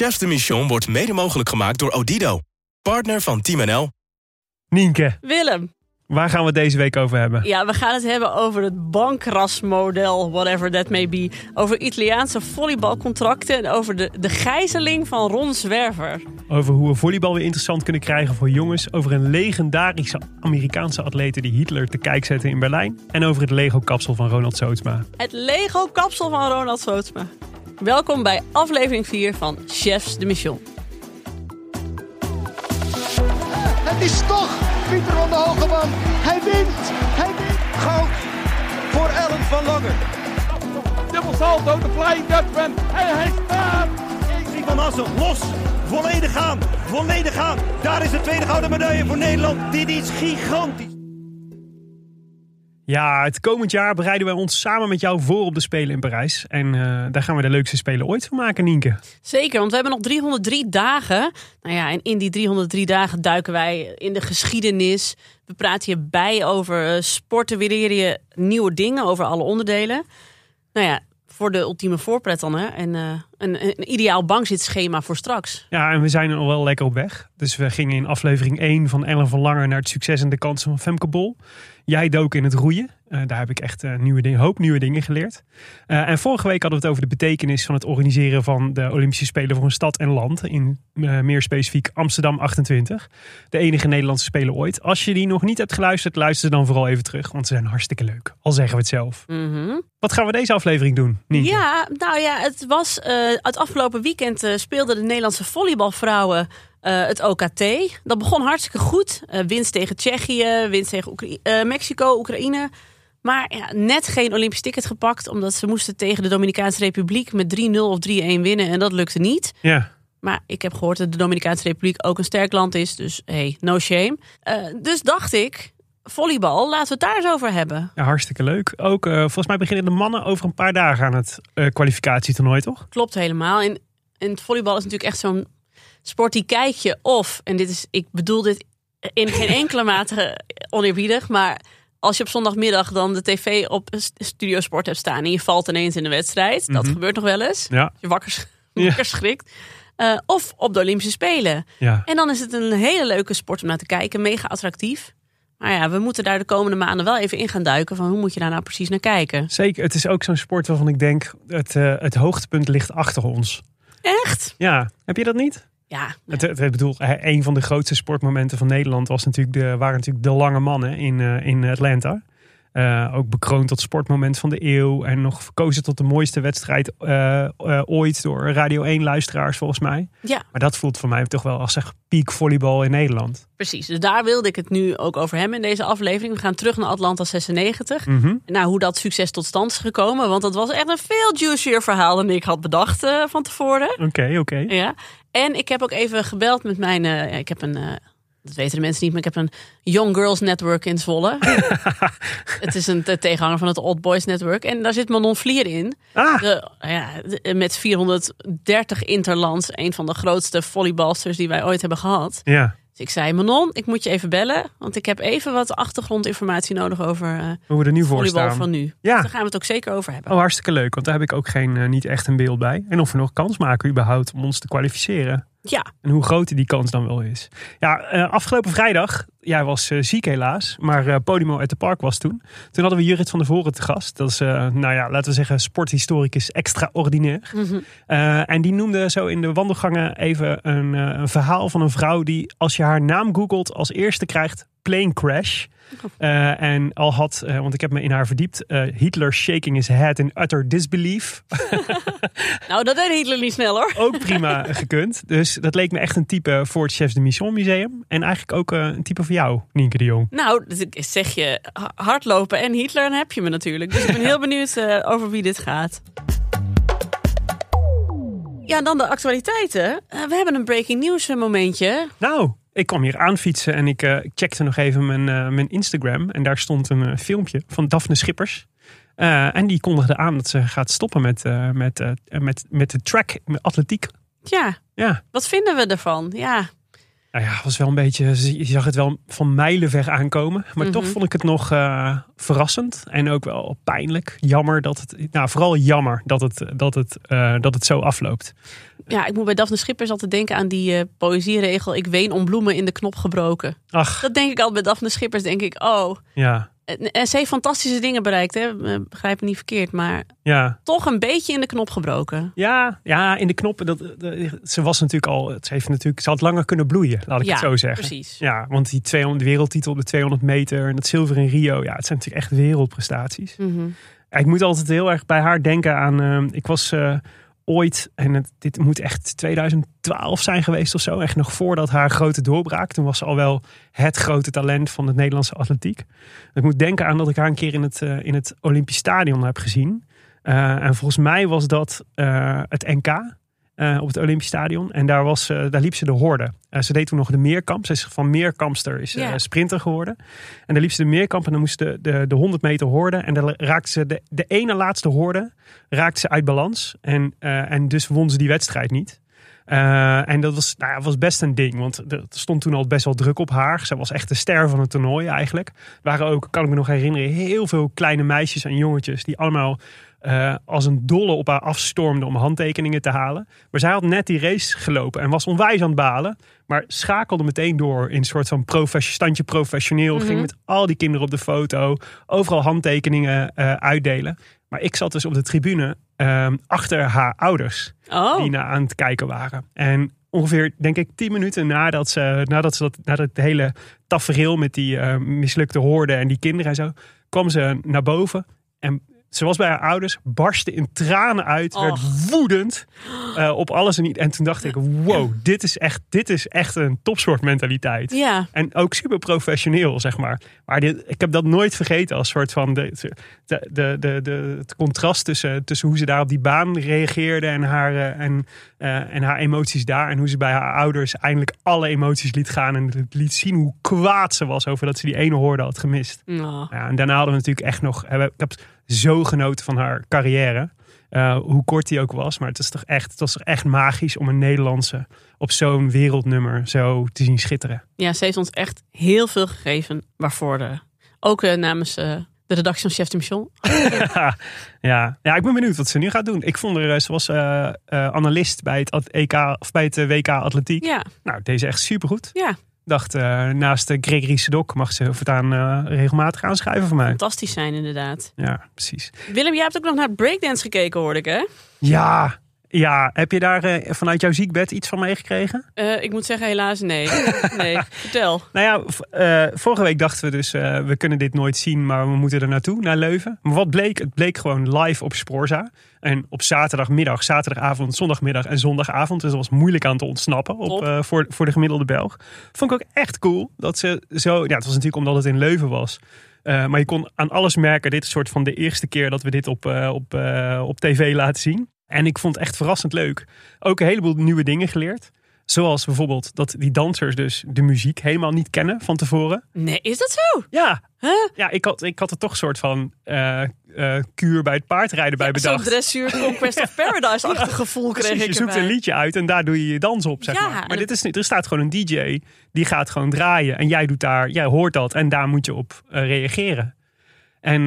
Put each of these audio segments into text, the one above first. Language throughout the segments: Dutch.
Chefs de Mission wordt mede mogelijk gemaakt door Odido. Partner van Team NL. Nienke, Willem, waar gaan we het deze week over hebben? ja, we gaan het hebben over het bankrasmodel, whatever that may be. Over Italiaanse volleybalcontracten en over de, de gijzeling van Ron Zwerver. Over hoe we volleybal weer interessant kunnen krijgen voor jongens. Over een legendarische Amerikaanse atlete die Hitler te kijk zette in Berlijn. En over het Lego-kapsel van Ronald Sootsma. Het Lego-kapsel van Ronald Sootsma. Welkom bij aflevering 4 van Chefs de Mission. Het is toch Pieter van de Hogeman. Hij wint. Hij wint. Goud voor Ellen van Lange. Dubbel salto, de Flying Dutchman. En hij staat. Drie van Assen, los. Volledig gaan. Volledig gaan. Daar is de tweede gouden medaille voor Nederland. Dit is gigantisch. Ja, het komend jaar bereiden wij ons samen met jou voor op de Spelen in Parijs. En eh, daar gaan we de leukste Spelen ooit van maken, Nienke. Zeker, want we hebben nog 303 dagen. Nou ja, en in die 303 dagen duiken wij in de geschiedenis. We praten je bij over eh, sporten, we leren je nieuwe dingen over alle onderdelen. Nou ja, voor de ultieme voorpret dan, hè. En eh, een, een ideaal bankzitschema voor straks. Ja, en we zijn er al wel lekker op weg. Dus we gingen in aflevering 1 van Ellen van Langer naar het succes en de kansen van Femke Bol. Jij dook in het roeien. Eh, daar heb ik echt een nieuwe ding, hoop nieuwe dingen geleerd. Eh, en vorige week hadden we het over de betekenis van het organiseren van de Olympische Spelen voor een stad en land. In eh, meer specifiek Amsterdam 28. De enige Nederlandse Spelen ooit. Als je die nog niet hebt geluisterd, luister dan vooral even terug. Want ze zijn hartstikke leuk. Al zeggen we het zelf. Mhm. Wat gaan we deze aflevering doen, Nienke? Ja, nou ja, het was eh, het afgelopen weekend eh, speelden de Nederlandse volleybalvrouwen eh, het OKT. Dat begon hartstikke goed. Eh, winst tegen Tsjechië, winst tegen Oekra- eh, Mexico, Oekraïne. Maar ja, net geen Olympisch ticket gepakt, omdat ze moesten tegen de Dominicaanse Republiek met 3-0 of 3-1 winnen. En dat lukte niet. Ja. Maar ik heb gehoord dat de Dominicaanse Republiek ook een sterk land is. Dus hey, no shame. Eh, dus dacht ik, volleybal, laten we het daar eens over hebben. Ja, hartstikke leuk. Ook eh, volgens mij beginnen de mannen over een paar dagen aan het eh, kwalificatietoernooi, toch? Klopt helemaal. En, en het volleybal is natuurlijk echt zo'n sport die kijk je of, en dit is, ik bedoel dit in geen enkele mate oneerbiedig, maar als je op zondagmiddag dan de tv op Studio Sport hebt staan en je valt ineens in de wedstrijd, dat Mhm. gebeurt nog wel eens, Ja. je wakker, Ja. schrikt. Eh, of op de Olympische Spelen. Ja. En dan is het een hele leuke sport om naar te kijken, mega attractief. Maar ja, we moeten daar de komende maanden wel even in gaan duiken van hoe moet je daar nou precies naar kijken. Zeker. Het is ook zo'n sport waarvan ik denk, het, eh, het hoogtepunt ligt achter ons. Echt? Ja, heb je dat niet? Ja, Het, het, bedoel, een van de grootste sportmomenten van Nederland was natuurlijk de, waren natuurlijk de lange mannen in, eh, in Atlanta. Eh, ook bekroond tot sportmoment van de eeuw. En nog verkozen tot de mooiste wedstrijd eh, ooit door Radio 1 luisteraars volgens mij. ja. Maar dat voelt voor mij toch wel als zeg peak volleybal in Nederland. Precies, dus daar wilde ik het nu ook over hebben in deze aflevering. We gaan terug naar Atlanta 96. Mhm. Nou, hoe dat succes tot stand is gekomen. Want dat was echt een veel juicier verhaal dan ik had bedacht van tevoren. Oké, oké. Ja. En ik heb ook even gebeld met mijn... eh, ik heb een... eh, dat weten de mensen niet, maar ik heb een Young Girls Network in Zwolle. het is een te- tegenhanger van het Old Boys Network. En daar zit Manon Vlier in. Ah, De, ja, de- met 430 interlands. Een van de grootste volleybalsters die wij ooit hebben gehad. ja. Dus ik zei, Manon, ik moet je even bellen. Want ik heb even wat achtergrondinformatie nodig over eh Hoe we er nu voor staan. van nu. Dus Ja. daar gaan we het ook zeker over hebben. Oh, hartstikke leuk. Want daar heb ik ook geen, eh, niet echt een beeld bij. En of we nog kans maken überhaupt om ons te kwalificeren. Ja, En hoe groot die kans dan wel is. Ja, eh, afgelopen vrijdag, jij was eh, ziek helaas, maar eh, Podimo uit de Park was toen. Toen hadden we Jurrit van der Voren te gast. Dat is, eh, nou ja, laten we zeggen, sporthistoricus extraordinair. Eh, en die noemde zo in de wandelgangen even een, een verhaal van een vrouw die, als je haar naam googelt, als eerste krijgt plane crash. Eh, en al had, want ik heb me in haar verdiept, Hitler shaking his head in utter disbelief. nou dat deed Hitler niet snel hoor. ook prima gekund. Dus dat leek me echt een type voor het Chefs de Mission Museum. En eigenlijk ook een type jou, Nienke de Jong. Nou, dus zeg je ha- hardlopen en Hitler, dan heb je me natuurlijk. Dus ik ben heel benieuwd eh, over wie dit gaat. Ja, dan de actualiteiten. Eh, we hebben een breaking news momentje. Nou, ik kwam hier aanfietsen en ik, eh, checkte nog even mijn, eh, mijn Instagram. En daar stond een eh, filmpje van Daphne Schippers. Eh, en die kondigde aan dat ze gaat stoppen met, eh, met, eh, met, met de track, met atletiek. Ja, Ja, wat vinden we ervan? Ja, Nou ja, was wel een beetje, je zag het wel van mijlenver aankomen. Maar Mhm. toch vond ik het nog eh, verrassend. En ook wel pijnlijk. Jammer dat het, nou vooral jammer dat het, dat het, eh, dat het zo afloopt. Ja, ik moet bij Daphne Schippers altijd denken aan die eh, poëzieregel. Ik ween om bloemen in de knop gebroken. Ach, Dat denk ik altijd bij Daphne Schippers. Denk ik, oh. ja, En, ze heeft fantastische dingen bereikt, hè? Eh, Begrijp me niet verkeerd. Maar ja. toch een beetje in de knop gebroken. Ja, ja, in de knoppen. Dat, dat- ze was natuurlijk al, ze heeft natuurlijk, ze had langer kunnen bloeien, laat ik ja, het zo zeggen. precies. Ja, want die 200 wereldtitel op de 200 meter en dat zilver in Rio, ja, het zijn natuurlijk echt wereldprestaties. Mhm. Ik moet altijd heel erg bij haar denken aan. eh, ik was eh, ooit, en dit moet echt 2012 zijn geweest of zo. Echt nog voordat haar grote doorbraak. Toen was ze al wel het grote talent van het Nederlandse atletiek. Ik moet denken aan dat ik haar een keer in het, eh, in het Olympisch Stadion heb gezien. Eh, en volgens mij was dat eh, het NK. Eh, op het Olympisch Stadion. En daar, was, eh, daar liep ze de horde. Eh, ze deed toen nog de meerkamp. Ze is van meerkampster is sprinter geworden. En dan liep ze de meerkamp en dan moest de, de, de 100 meter horde. En dan raakte ze de, de ene laatste horde raakte ze uit balans. En, en dus won ze die wedstrijd niet. En dat was, nou ja, was best een ding, want er stond toen al best wel druk op haar. Ze was echt de ster van het toernooi eigenlijk. Er waren ook, kan ik me nog herinneren, heel veel kleine meisjes en jongetjes die allemaal eh, als een dolle op haar afstormden om handtekeningen te halen. Maar zij had net die race gelopen en was onwijs aan het balen. Maar schakelde meteen door in een soort van profes- standje professioneel. Mhm. Ging met al die kinderen op de foto. Overal handtekeningen eh, uitdelen. Maar ik zat dus op de tribune ehm, achter haar ouders Oh, die naar aan het kijken waren. En ongeveer, denk ik, tien minuten nadat ze, nadat ze dat, nadat het hele tafereel met die eh, mislukte hoorden en die kinderen en zo, kwam ze naar boven en ze was bij haar ouders, barstte in tranen uit, werd woedend eh, op alles en niet. En toen dacht ik, wow, dit is echt, dit is echt een topsportmentaliteit. ja. En ook super professioneel, zeg maar. Maar dit, ik heb dat nooit vergeten als soort van de, de, de, de, de- het contrast tussen, tussen hoe ze daar op die baan reageerde en haar, eh, en, eh, en haar emoties daar. En hoe ze bij haar ouders eindelijk alle emoties liet gaan. En het liet zien hoe kwaad ze was over dat ze die ene hoorde had gemist. Oh. Ja, en daarna hadden we natuurlijk echt nog. Ik heb zo genoten van haar carrière. eh, hoe kort die ook was. Maar het, is toch echt, het was toch echt magisch om een Nederlandse op zo'n wereldnummer zo te zien schitteren. Ja, ze heeft ons echt heel veel gegeven waarvoor. De, ook eh, namens eh, de redactie van Chef de Mission. ja. ja, ik ben benieuwd wat ze nu gaat doen. Ik vond haar, eh, ze was eh, eh, analist bij het, EK, of bij het eh, WK Atletiek. Ja, Nou, deze echt supergoed. ja, dacht, eh, naast uh, Gregory Sedok mag ze voortaan eh, regelmatig aanschrijven voor mij. fantastisch zijn inderdaad. Ja, precies. Willem, jij hebt ook nog naar breakdance gekeken, hoorde ik hè? Ja, ja. heb je daar eh, vanuit jouw ziekbed iets van meegekregen? Eh, ik moet zeggen, helaas nee. Nee, vertel. Nou ja, eh, vorige week dachten we dus, eh, we kunnen dit nooit zien, maar we moeten er naartoe, naar Leuven. Maar wat bleek? Het bleek gewoon live op Sporza. En op zaterdagmiddag, zaterdagavond, zondagmiddag en zondagavond. Dus dat was moeilijk aan te ontsnappen op, voor, voor de gemiddelde Belg. Vond ik ook echt cool dat ze zo... Ja, het was natuurlijk omdat het in Leuven was. Maar je kon aan alles merken, dit is soort van de eerste keer dat we dit op, op, op tv laten zien. En ik vond het echt verrassend leuk. Ook een heleboel nieuwe dingen geleerd. Zoals bijvoorbeeld dat die dansers dus de muziek helemaal niet kennen van tevoren. Nee, is dat zo? Ja, Huh? ja ik, had, ik had er toch een soort van eh, kuur bij het paardrijden bij Zo'n bedacht. dressuur Conquest of Paradise-achtig gevoel kreeg Precies, ik je zoekt erbij. een liedje uit en daar doe je je dans op, zeg Ja, maar. Maar dit is niet, er staat gewoon een DJ, die gaat gewoon draaien. En jij doet daar, jij hoort dat en daar moet je op eh, reageren. En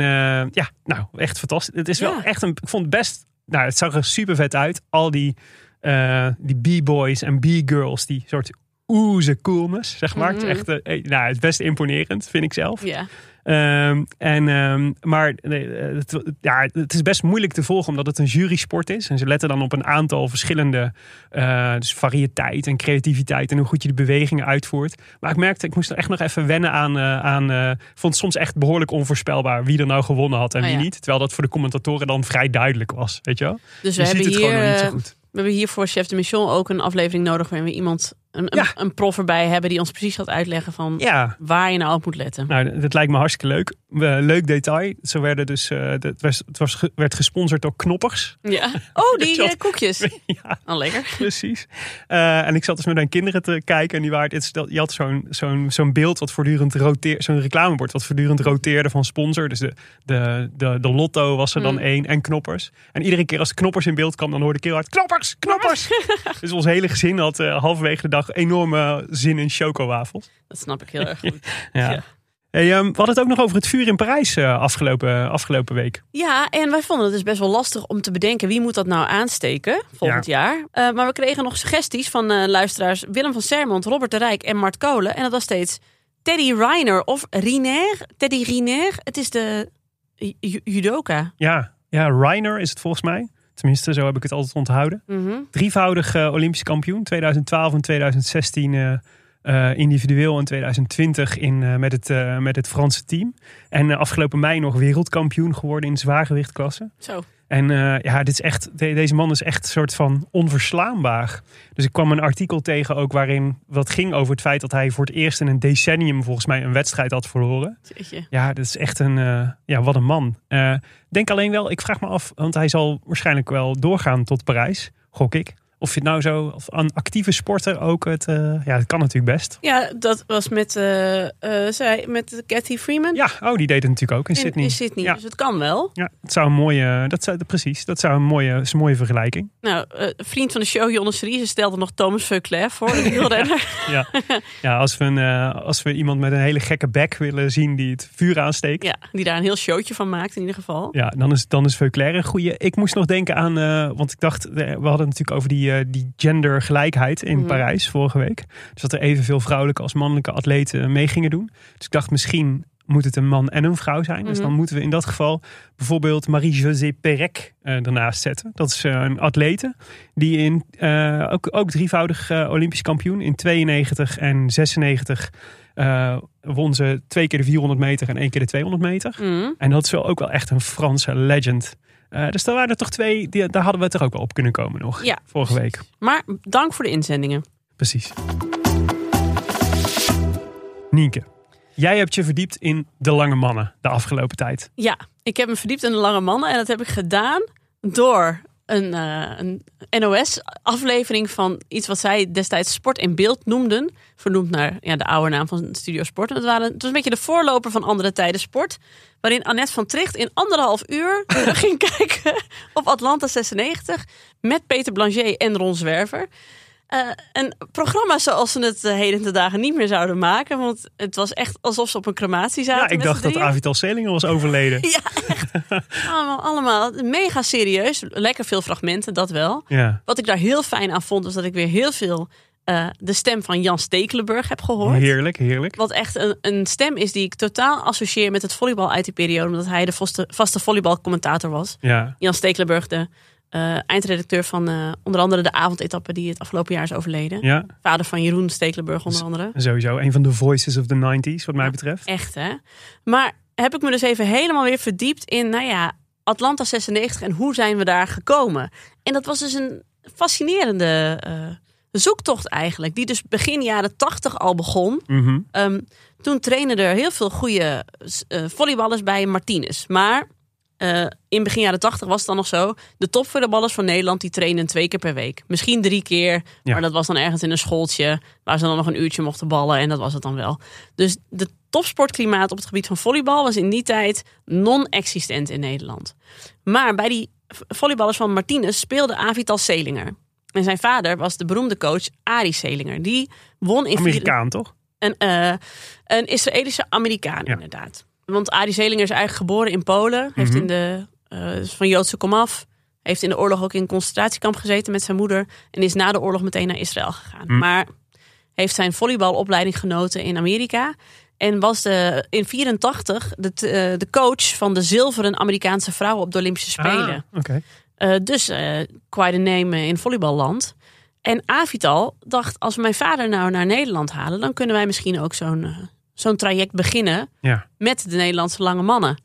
ja, nou, echt fantastisch. Het is wel echt een, ik vond het best, nou, het zag er super vet uit. Al die, eh, die B-boys en B-girls, die soort oeze coolness, zeg maar. Het is Mhm. echt, eh, nou, het is best imponerend, vind ik zelf. Ja. Ehm, en, ehm, maar nee, eh, het, ja, het is best moeilijk te volgen omdat het een jurysport is. En ze letten dan op een aantal verschillende eh, dus variëteit en creativiteit en hoe goed je de bewegingen uitvoert. Maar ik merkte, ik moest er echt nog even wennen aan. eh, aan ik vond het soms echt behoorlijk onvoorspelbaar wie er nou gewonnen had en Oh wie ja. niet. Terwijl dat voor de commentatoren dan vrij duidelijk was. Weet je wel? Dus je we ziet hebben, het hier, gewoon nog niet zo goed. we hebben hier voor Chef de Mission ook een aflevering nodig waarin we iemand, een, Ja. een prof erbij hebben die ons precies gaat uitleggen van Ja, waar je nou op moet letten. Nou, dat lijkt me hartstikke leuk. Leuk detail. Zo werden dus, eh, het, was, het was, werd gesponsord door Knoppers. Ja. Oh, die eh, koekjes. ja, Oh, lekker. precies. Eh, en ik zat dus met mijn kinderen te kijken. En die waren, het, je had zo'n zo'n zo'n beeld wat voortdurend roteerde. Zo'n reclamebord wat voortdurend roteerde van sponsor. Dus de, de, de, de lotto was er dan Mm. één. En knoppers. En iedere keer als knoppers in beeld kwam, dan hoorde ik heel hard... Knoppers! Knoppers! dus ons hele gezin had halverwege de dag dag enorme zin in chocowafels. Dat snap ik heel erg goed. Ja. Ja. Hey, ehm, we hadden het ook nog over het vuur in Parijs eh, afgelopen, afgelopen week. Ja, en wij vonden het dus best wel lastig om te bedenken wie moet dat nou aansteken volgend jaar. Eh, maar we kregen nog suggesties van eh, luisteraars Willem van Sermont, Robert de Rijk en Mart Kolen. En dat was steeds Teddy Reiner of Riner. Teddy Riner, het is de ju- judoka. Ja, ja, Reiner is het volgens mij. Tenminste, zo heb ik het altijd onthouden. Mhm. Drievoudig eh, Olympisch kampioen. 2012 en 2016 eh, eh, individueel en 2020 in, met, het, met het Franse team. En afgelopen mei nog wereldkampioen geworden in zwaargewichtklasse. Zo. En eh, ja, dit is echt, de- deze man is echt een soort van onverslaanbaar. Dus ik kwam een artikel tegen ook waarin wat ging over het feit dat hij voor het eerst in een decennium volgens mij een wedstrijd had verloren. Jeetje. Ja, dat is echt een, eh, ja, wat een man. Eh, denk alleen wel, ik vraag me af, want hij zal waarschijnlijk wel doorgaan tot Parijs, gok ik. Of je het nou zo, of een actieve sporter ook, het, eh, ja, het kan natuurlijk best. Ja, dat was met, eh, eh, zij, met Cathy Freeman Ja, oh, die deed het natuurlijk ook in, in Sydney. in Sydney. Ja. Dus het kan wel. Ja, het zou een mooie, dat zou, precies, dat zou een mooie, is een mooie vergelijking. Nou, vriend van de show, Jonne Seriese, stelde nog Thomas Veuclair voor, de wielrenner. Ja, ja als, we een, als we iemand met een hele gekke bek willen zien die het vuur aansteekt. Ja, die daar een heel showtje van maakt in ieder geval. Ja, dan is, dan is Veuclair een goede. Ik moest nog denken aan, want ik dacht, we hadden het natuurlijk over die, eh, die gendergelijkheid in Mhm. Parijs vorige week. Dus dat er evenveel vrouwelijke als mannelijke atleten mee gingen doen. Dus ik dacht, misschien moet het een man en een vrouw zijn. Dus Mhm. dan moeten we in dat geval bijvoorbeeld Marie-José Perec ernaast zetten. Dat is eh, een atlete die in, ook, ook drievoudig Olympisch kampioen in 92 en 96 eh, won ze twee keer de 400 meter en één keer de 200 meter. Mhm. En dat is wel ook wel echt een Franse legend. Eh, dus daar waren er toch twee, die, daar hadden we er ook wel op kunnen komen nog. Ja. Vorige week. Maar dank voor de inzendingen. Precies. Nienke, jij hebt je verdiept in de lange mannen de afgelopen tijd. Ja, ik heb me verdiept in de lange mannen. En dat heb ik gedaan door een, eh, een NOS-aflevering van iets wat zij destijds Sport in Beeld noemden. Vernoemd naar ja, de oude naam van Studio Sport. Dat, waren, het was een beetje de voorloper van Andere Tijden Sport. Waarin Annette van Tricht in anderhalf uur ging kijken op Atlanta 96. Met Peter Blanchet en Ron Zwerver. Eh, een programma zoals ze het eh, heden de dagen niet meer zouden maken. Want het was echt alsof ze op een crematie zaten. Ja, ik dacht dat. Avital Selinger was overleden. Ja, echt. allemaal, allemaal mega serieus. Lekker veel fragmenten, dat wel. Ja, Wat ik daar heel fijn aan vond, was dat ik weer heel veel eh, de stem van Jan Stekelenburg heb gehoord. heerlijk, heerlijk. Wat echt een, een stem is die ik totaal associeer met het volleybal uit die periode. Omdat hij de vaste, vaste volleybalcommentator was. Ja, Jan Stekelenburg, de eh, eindredacteur van eh, onder andere de avondetappe die het afgelopen jaar is overleden. ja, Vader van Jeroen Stekelenburg onder andere. sowieso. Een van de voices of the 90s, wat mij betreft. Echt hè. Maar heb ik me dus even helemaal weer verdiept in, nou ja, Atlanta 96 en hoe zijn we daar gekomen. En dat was dus een fascinerende eh, zoektocht eigenlijk. Die dus begin jaren 80 al begon. Mhm. Ehm, toen trainen er heel veel goede volleyballers bij Martinez. Maar eh, in begin jaren 80 was het dan nog zo. De topvolleyballers van Nederland die trainen twee keer per week. Misschien drie keer. Ja. Maar dat was dan ergens in een schooltje. Waar ze dan nog een uurtje mochten ballen. En dat was het dan wel. Dus de topsportklimaat op het gebied van volleybal was in die tijd non-existent in Nederland. Maar bij die volleyballers van Martinez speelde Avital Selinger. En zijn vader was de beroemde coach Arie Selinger. Die won in vier- Amerikaan, toch? een, eh, een Israëlische Amerikaan, Ja. inderdaad. Want Arie Zelinger is eigenlijk geboren in Polen. Heeft Mhm. in de, is van Joodse komaf. Heeft in de oorlog ook in een concentratiekamp gezeten met zijn moeder. En is na de oorlog meteen naar Israël gegaan. Mhm. Maar heeft zijn volleybalopleiding genoten in Amerika. En was de, in 84 de, eh, de coach van de zilveren Amerikaanse vrouwen op de Olympische Spelen. Ah, Oké. Eh, dus eh quite a name in volleyballand. En Avital dacht, als we mijn vader nou naar Nederland halen... dan kunnen wij misschien ook zo'n zo'n traject beginnen Ja. met de Nederlandse lange mannen.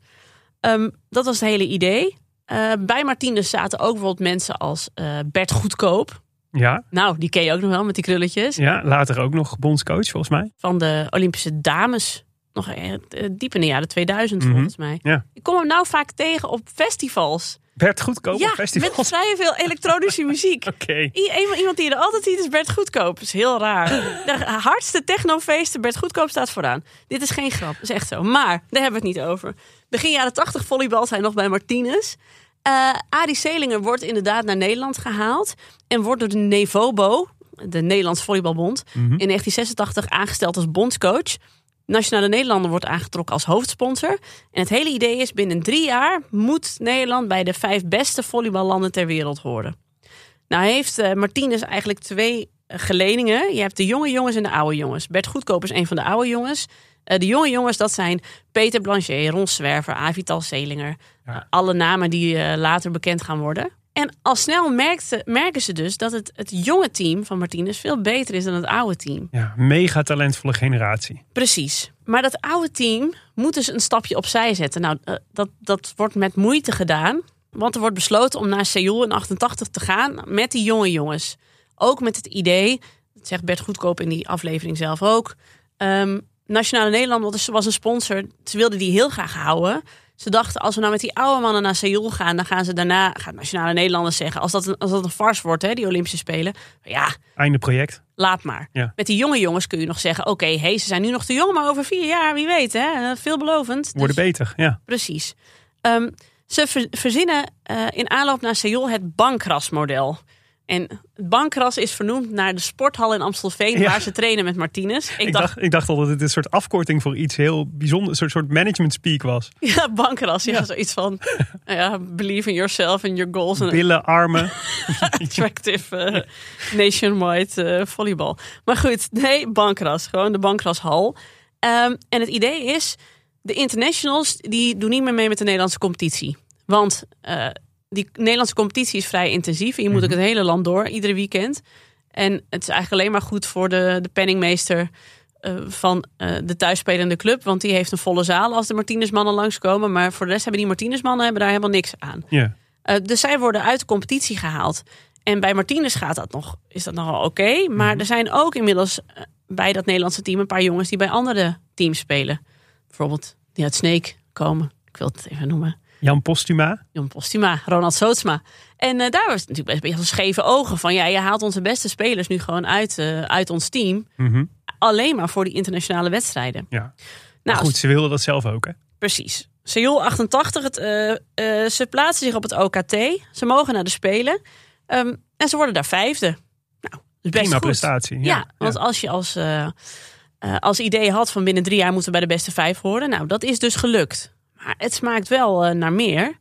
Ehm, dat was het hele idee. Eh, bij Martinez zaten ook bijvoorbeeld mensen als eh, Bert Goedkoop. Ja, Nou, die ken je ook nog wel met die krulletjes. ja, later ook nog bondscoach volgens mij. Van de Olympische dames. Nog eh, diep in de jaren 2000 Mhm. volgens mij. Ja. Ik kom hem nou vaak tegen op festivals. Bert Goedkoop ja, op festivals. met vrij veel elektronische muziek. Oké. I- Iemand, die je er altijd ziet is Bert Goedkoop. Dat is heel raar. De hardste technofeesten, Bert Goedkoop staat vooraan. Dit is geen grap, dat is echt zo. Maar, daar hebben we het niet over. Begin jaren 80 volleybal zijn nog bij Martinez. Eh Arie Selinger wordt inderdaad naar Nederland gehaald. En wordt door de Nevobo, de Nederlandse Volleybalbond. Mhm. In 1986 aangesteld als bondscoach. Nationale Nederlander wordt aangetrokken als hoofdsponsor. En het hele idee is, binnen drie jaar moet Nederland bij de vijf beste volleyballanden ter wereld horen. Nou heeft eh, Martinez eigenlijk twee eh, geledingen. Je hebt de jonge jongens en de oude jongens. Bert Goedkoop is een van de oude jongens. Eh, de jonge jongens, dat zijn Peter Blanchet, Ron Zwerver, Avital Zelinger. Ja. Alle namen die later bekend gaan worden. En al snel merkte, merken ze dus dat het, het jonge team van Martinez veel beter is dan het oude team. Ja, mega talentvolle generatie. Precies. Maar dat oude team moet dus een stapje opzij zetten. Nou, eh, dat, dat wordt met moeite gedaan. Want er wordt besloten om naar Seoul in 88 te gaan met die jonge jongens. Ook met het idee, dat zegt Bert Goedkoop in die aflevering zelf ook. ehm, Nationale Nederland was een sponsor. Ze wilden die heel graag houden. Ze dachten, als we nou met die oude mannen naar Seoul gaan, dan gaan ze daarna, gaat Nationale Nederlanders zeggen, als dat een, als dat een farce wordt, hè, die Olympische Spelen. Ja, Einde project. laat maar. Ja. Met die jonge jongens kun je nog zeggen: oké, hey, ze zijn nu nog te jong, maar over vier jaar, wie weet, hè? Veelbelovend. Worden Dus- beter, ja. Precies. Ehm, ze ver- verzinnen eh, in aanloop naar Seoul het bankrasmodel. En het bankras is vernoemd naar de sporthal in Amstelveen, Ja. waar ze trainen met Martinez. Ik, Ik, dacht, ik dacht al dat het een soort afkorting voor iets heel bijzonders, een soort, soort management speak was. ja, bankras. Ja, Ja. zoiets van nou ja, believe in yourself and your goals. En Billen, armen. attractive eh, nationwide eh, volleybal. Maar goed, nee, bankras. Gewoon de bankrashal. Ehm, en het idee is, de internationals die doen niet meer mee met de Nederlandse competitie. Want eh, die Nederlandse competitie is vrij intensief. En je moet ook het hele land door, iedere weekend. En het is eigenlijk alleen maar goed voor de, de penningmeester eh, van eh, de thuisspelende club. Want die heeft een volle zaal als de Martinezmannen langskomen. Maar voor de rest hebben die Martinezmannen hebben daar helemaal niks aan. Ja. Eh, dus zij worden uit de competitie gehaald. En bij Martinez gaat dat nog, is dat nog wel oké. Maar er zijn ook inmiddels eh, bij dat Nederlandse team een paar jongens die bij andere teams spelen. Bijvoorbeeld die uit Sneek komen. Ik wil het even noemen. Jan Postuma. Jon Postuma, Ronald Sootsma. En eh, daar was het natuurlijk best een beetje scheve ogen van. Ja, je haalt onze beste spelers nu gewoon uit, eh, uit ons team. Mhm. Alleen maar voor die internationale wedstrijden. Ja. Maar Nou, goed, ze wilden dat zelf ook, hè? Precies. Seoul 88, het, eh, ze plaatsen zich op het OKT. Ze mogen naar de Spelen. Ehm, en ze worden daar vijfde. Nou, best Prima goed. prestatie. Ja, Ja, want als je als, als idee had van binnen drie jaar moeten we bij de beste vijf horen. Nou, dat is dus gelukt. Maar het smaakt wel eh, naar meer.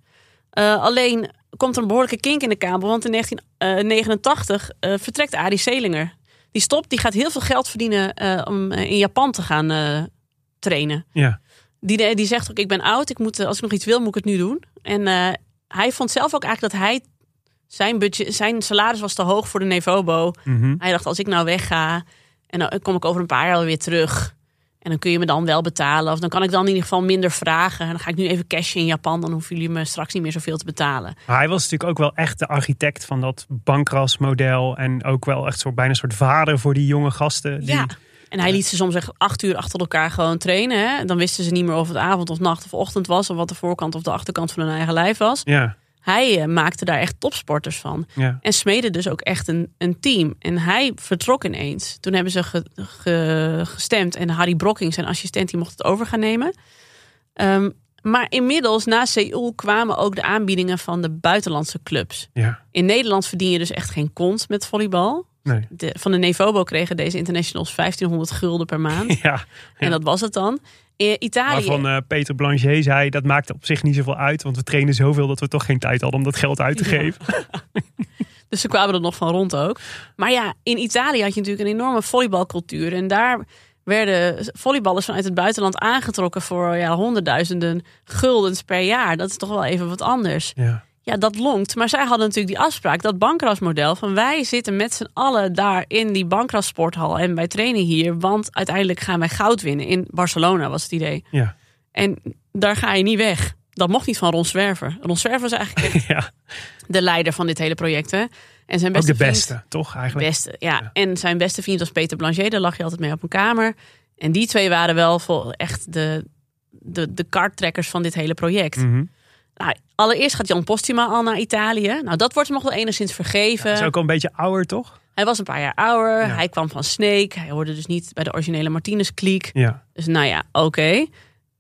Eh, alleen komt er een behoorlijke kink in de kabel. Want in 1989 eh, vertrekt Arie Selinger. Die stopt, die gaat heel veel geld verdienen om in Japan te gaan trainen. ja. Die, die zegt ook, ik ben oud, ik moet, als ik nog iets wil, moet ik het nu doen. En hij vond zelf ook eigenlijk dat hij, zijn, budget, zijn salaris was te hoog voor de Nevobo. Mhm. Hij dacht, als ik nou wegga en dan kom ik over een paar jaar weer terug. En dan kun je me dan wel betalen. Of dan kan ik dan in ieder geval minder vragen. En dan ga ik nu even cashen in Japan. Dan hoeven jullie me straks niet meer zoveel te betalen. Hij was natuurlijk ook wel echt de architect van dat bankrasmodel. En ook wel echt zo bijna een soort vader voor die jonge gasten. Die, Ja. En hij liet ze soms echt acht uur achter elkaar gewoon trainen. Hè? Dan wisten ze niet meer of het avond of nacht of ochtend was. Of wat de voorkant of de achterkant van hun eigen lijf was. Ja, Hij eh, maakte daar echt topsporters van. ja. En smeden dus ook echt een, een team. En hij vertrok ineens. Toen hebben ze ge- ge- gestemd. En Harry Brocking, zijn assistent, die mocht het over gaan nemen. Ehm, maar inmiddels, na Seoul, kwamen ook de aanbiedingen van de buitenlandse clubs. ja. In Nederland verdien je dus echt geen kont met volleybal. Nee. De, van de Nevobo kregen deze internationals 1500 gulden per maand. Ja, En dat was het dan. In Italië. waarvan eh, Peter Blanchet zei, dat maakte op zich niet zoveel uit. Want we trainen zoveel dat we toch geen tijd hadden om dat geld uit te Ja. geven. Dus ze kwamen er nog van rond ook. Maar ja, in Italië had je natuurlijk een enorme volleybalcultuur. En daar werden volleyballers vanuit het buitenland aangetrokken voor ja, honderdduizenden guldens per jaar. Dat is toch wel even wat anders. Ja. Ja, dat longt. Maar zij hadden natuurlijk die afspraak, dat bankrasmodel. Van wij zitten met z'n allen daar in die bankrassporthal. En wij trainen hier, want uiteindelijk gaan wij goud winnen. In Barcelona was het idee. Ja. En daar ga je niet weg. Dat mocht niet van Ron Zwerver. Ron Zwerver was eigenlijk echt ja, de leider van dit hele project. Hè? En zijn ook beste de vriend- beste, toch eigenlijk? Beste, ja. Ja. En zijn beste vriend was Peter Blanchet. Daar lag je altijd mee op een kamer. En die twee waren wel echt de, de, de karttrekkers van dit hele project. Mhm. Nou, allereerst gaat Jan Postuma al naar Italië. Nou, dat wordt hem nog wel enigszens vergeven. Is ook al een beetje ouder, toch? Hij was een paar jaar ouder. Ja. Hij kwam van Snake. Hij hoorde dus niet bij de originele Martinez-kliek. Ja. Dus nou ja, oké.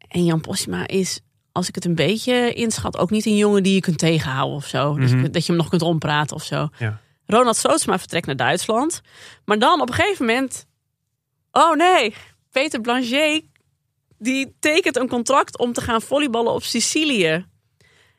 En Jan Postuma is, als ik het een beetje inschat, ook niet een jongen die je kunt tegenhouden of zo. Dus Mhm. dat je hem nog kunt ompraten of zo. Ja. Ronald Sootsma vertrekt naar Duitsland. Maar dan op een gegeven moment... Oh nee, Peter Blanchet die tekent een contract om te gaan volleyballen op Sicilië.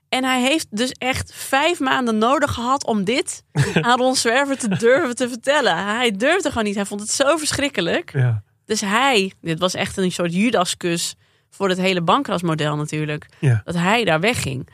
En hij heeft dus echt vijf maanden nodig gehad om dit aan Ron Zwerver te durven te vertellen. Hij durfde gewoon niet. Hij vond het zo verschrikkelijk. Ja. Dus hij, dit was echt een soort Judaskus voor het hele bankrasmodel natuurlijk. Ja. Dat hij daar wegging.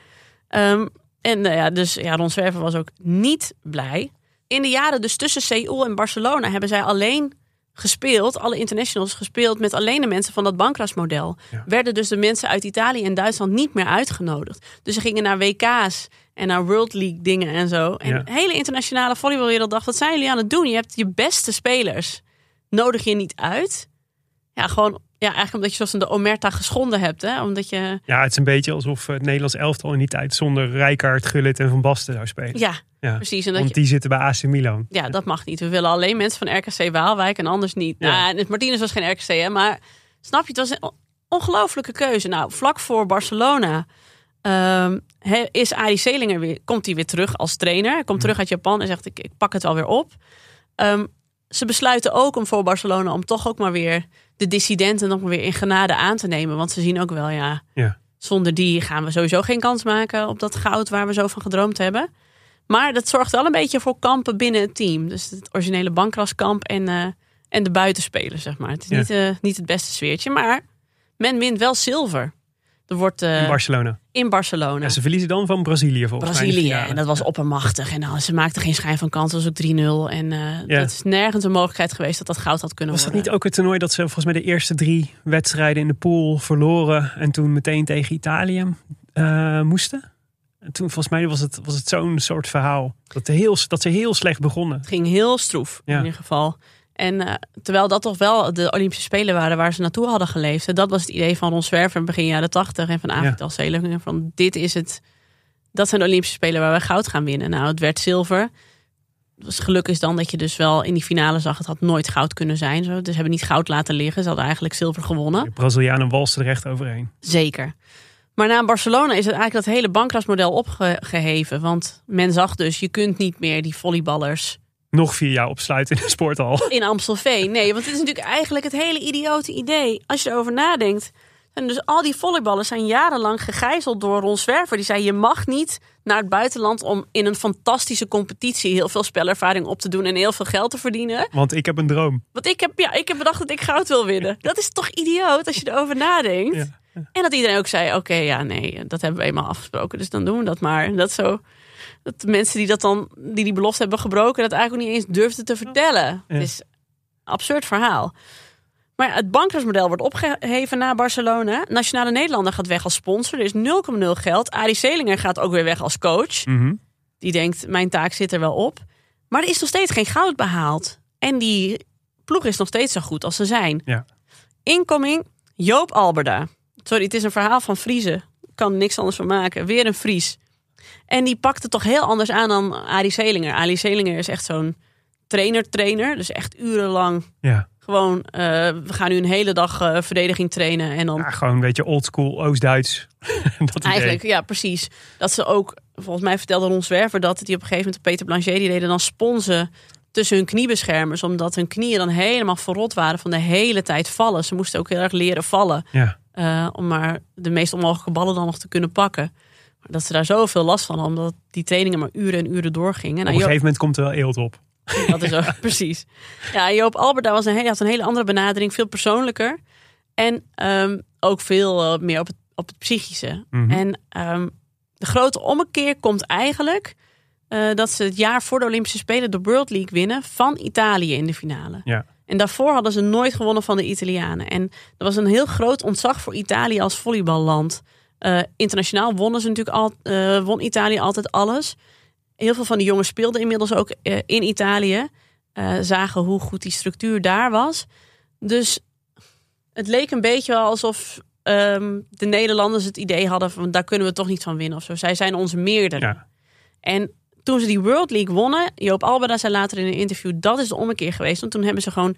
Ehm, en nou ja, dus ja, Ron Zwerver was ook niet blij. In de jaren dus tussen Seoul en Barcelona hebben zij alleen gespeeld, alle internationals gespeeld met alleen de mensen van dat bankrasmodel. Ja. Werden dus de mensen uit Italië en Duitsland niet meer uitgenodigd. Dus ze gingen naar WK's en naar World League dingen en zo. En Ja. de hele internationale volleybalwereld dacht, wat zijn jullie aan het doen? Je hebt je beste spelers. Nodig je niet uit? Ja, gewoon, ja, eigenlijk omdat je zoals in de Omerta geschonden hebt. Hè? Omdat je, ja, het is een beetje alsof het Nederlands elftal in die tijd zonder Rijkaard, Gullit en Van Basten zou spelen. ja, Ja. precies. En dat Want je, die zitten bij AC Milan. ja, dat mag niet. We willen alleen mensen van RKC Waalwijk en anders niet. Ja. Nou, Martinez was geen RKC, hè, maar snap je, het was een on- ongelofelijke keuze. Nou, vlak voor Barcelona ehm, is Arie Selinger weer, komt hij weer terug als trainer. Hij komt terug uit Japan en zegt, ik, ik pak het wel weer op. Ehm, ze besluiten ook om voor Barcelona om toch ook maar weer de dissidenten nog maar weer in genade aan te nemen. Want ze zien ook wel, ja, Ja. zonder die gaan we sowieso geen kans maken op dat goud waar we zo van gedroomd hebben. Maar dat zorgt wel een beetje voor kampen binnen het team. Dus het originele bankraskamp en, eh, en de buitenspelers, zeg maar. Het is Ja. niet, eh, niet het beste sfeertje, maar men wint wel zilver. Er wordt eh, In Barcelona. in Barcelona. Ja, ze verliezen dan van Brazilië volgens mij. Brazilië. En dat was oppermachtig. En nou, ze maakten geen schijn van kans. Was ook 3-0. En eh Ja. dat is nergens een mogelijkheid geweest dat dat goud had kunnen Was dat worden. niet ook het toernooi dat ze volgens mij de eerste drie wedstrijden in de pool verloren en toen meteen tegen Italië eh, moesten? En toen volgens mij was het, was het zo'n soort verhaal dat, heel, dat ze heel slecht begonnen. Het ging heel stroef Ja. in ieder geval. En eh, terwijl dat toch wel de Olympische Spelen waren waar ze naartoe hadden geleefd. En Dat was het idee van Ron Zwerver in begin jaren 80 en van Avital Selinger. Van dit is het. Dat zijn de Olympische Spelen waar we goud gaan winnen. Nou, het werd zilver. Was geluk is dan dat je dus wel in die finale zag. Het had nooit goud kunnen zijn. Zo. Dus ze hebben niet goud laten liggen. Ze hadden eigenlijk zilver gewonnen. De Brazilianen walsten er echt overheen. Zeker. Maar na Barcelona is het eigenlijk dat hele bankrasmodel opgeheven. Want men zag dus, je kunt niet meer die volleyballers Nog vier jaar opsluiten in de sporthal. in Amstelveen. Nee, want dit is natuurlijk eigenlijk het hele idiote idee. Als je erover nadenkt. En dus al die volleyballers zijn jarenlang gegijzeld door Ron Zwerver. Die zei, je mag niet naar het buitenland om in een fantastische competitie heel veel spelervaring op te doen en heel veel geld te verdienen. Want ik heb een droom. Want ik heb, ja, ik heb bedacht dat ik goud wil winnen. Dat is toch idioot als je erover nadenkt. Ja. En dat iedereen ook zei, oké, ja, nee, dat hebben we eenmaal afgesproken. Dus dan doen we dat maar. Dat zo, dat de mensen die dat dan, die die belofte hebben gebroken, dat eigenlijk niet eens durfden te vertellen. Ja. Het is een absurd verhaal. Maar het bankersmodel wordt opgeheven na Barcelona. Nationale Nederlander gaat weg als sponsor. Er is 0,0 geld. Arie Selinger gaat ook weer weg als coach. Mhm. Die denkt, mijn taak zit er wel op. Maar er is nog steeds geen goud behaald. En die ploeg is nog steeds zo goed als ze zijn. Ja. Incoming, Joop Alberda. Sorry, het is een verhaal van Friese. Ik kan niks anders van maken. Weer een Fries. En die pakte toch heel anders aan dan Arie Selinger. Arie Selinger is echt zo'n trainer-trainer. Dus echt urenlang Ja. gewoon... eh, we gaan nu een hele dag eh, verdediging trainen. En dan ja, gewoon een beetje oldschool Oost-Duits. Eigenlijk, ja, precies. Dat ze ook, volgens mij vertelde Ron Zwerver dat die op een gegeven moment Peter Blanchet die deden dan sponsen tussen hun kniebeschermers, omdat hun knieën dan helemaal verrot waren van de hele tijd vallen. Ze moesten ook heel erg leren vallen, Ja. eh, om maar de meest onmogelijke ballen dan nog te kunnen pakken. Dat ze daar zoveel last van hadden, omdat die trainingen maar uren en uren doorgingen. Op Nou, een gegeven moment komt er wel eelt op. dat is ook precies. Ja, Joop Alberda was een, hele, had een hele andere benadering, veel persoonlijker. En ehm, ook veel eh, meer op het, op het psychische. Mhm. En ehm, de grote ommekeer komt eigenlijk eh, dat ze het jaar voor de Olympische Spelen de World League winnen van Italië in de finale. Ja. En daarvoor hadden ze nooit gewonnen van de Italianen. En er was een heel groot ontzag voor Italië als volleyballand. Eh, internationaal wonnen ze natuurlijk al, eh, won Italië altijd alles. Heel veel van die jongens speelden inmiddels ook eh, in Italië. Zagen hoe goed die structuur daar was. Dus het leek een beetje wel alsof ehm, de Nederlanders het idee hadden van daar kunnen we toch niet van winnen of zo. Zij zijn onze meerdere. Ja. En toen ze die World League wonnen, Joop Alberda zei later in een interview, dat is de ommekeer geweest. Want toen hebben ze gewoon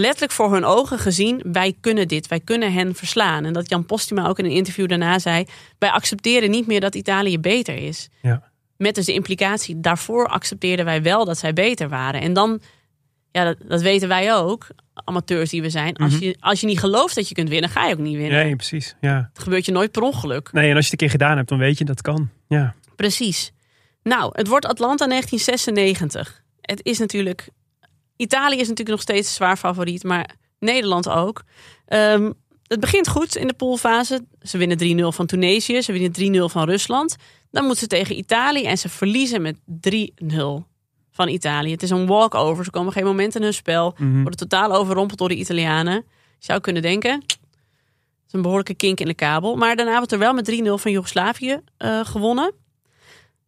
letterlijk voor hun ogen gezien, wij kunnen dit, wij kunnen hen verslaan. En dat Jan Postuma ook in een interview daarna zei, wij accepteren niet meer dat Italië beter is. Ja. Met dus de implicatie, daarvoor accepteerden wij wel dat zij beter waren. En dan, ja, dat, dat weten wij ook, amateurs die we zijn. Als, je, als je niet gelooft dat je kunt winnen, ga je ook niet winnen. Nee, precies. Ja. Het gebeurt je nooit per ongeluk. Nee, en als je het een keer gedaan hebt, dan weet je dat kan. Ja. Precies. Nou, het wordt Atlanta 1996. Het is natuurlijk. Italië is natuurlijk nog steeds zwaar favoriet, maar Nederland ook. Ehm, het begint goed in de poolfase. Ze winnen 3-0 van Tunesië, ze winnen 3-0 van Rusland. Dan moeten ze tegen Italië en ze verliezen met 3-0 van Italië. Het is een walkover. Ze komen geen moment in hun spel. Worden totaal overrompeld door de Italianen. Je zou kunnen denken, het is een behoorlijke kink in de kabel. Maar daarna wordt er wel met 3-0 van Joegoslavië eh, gewonnen.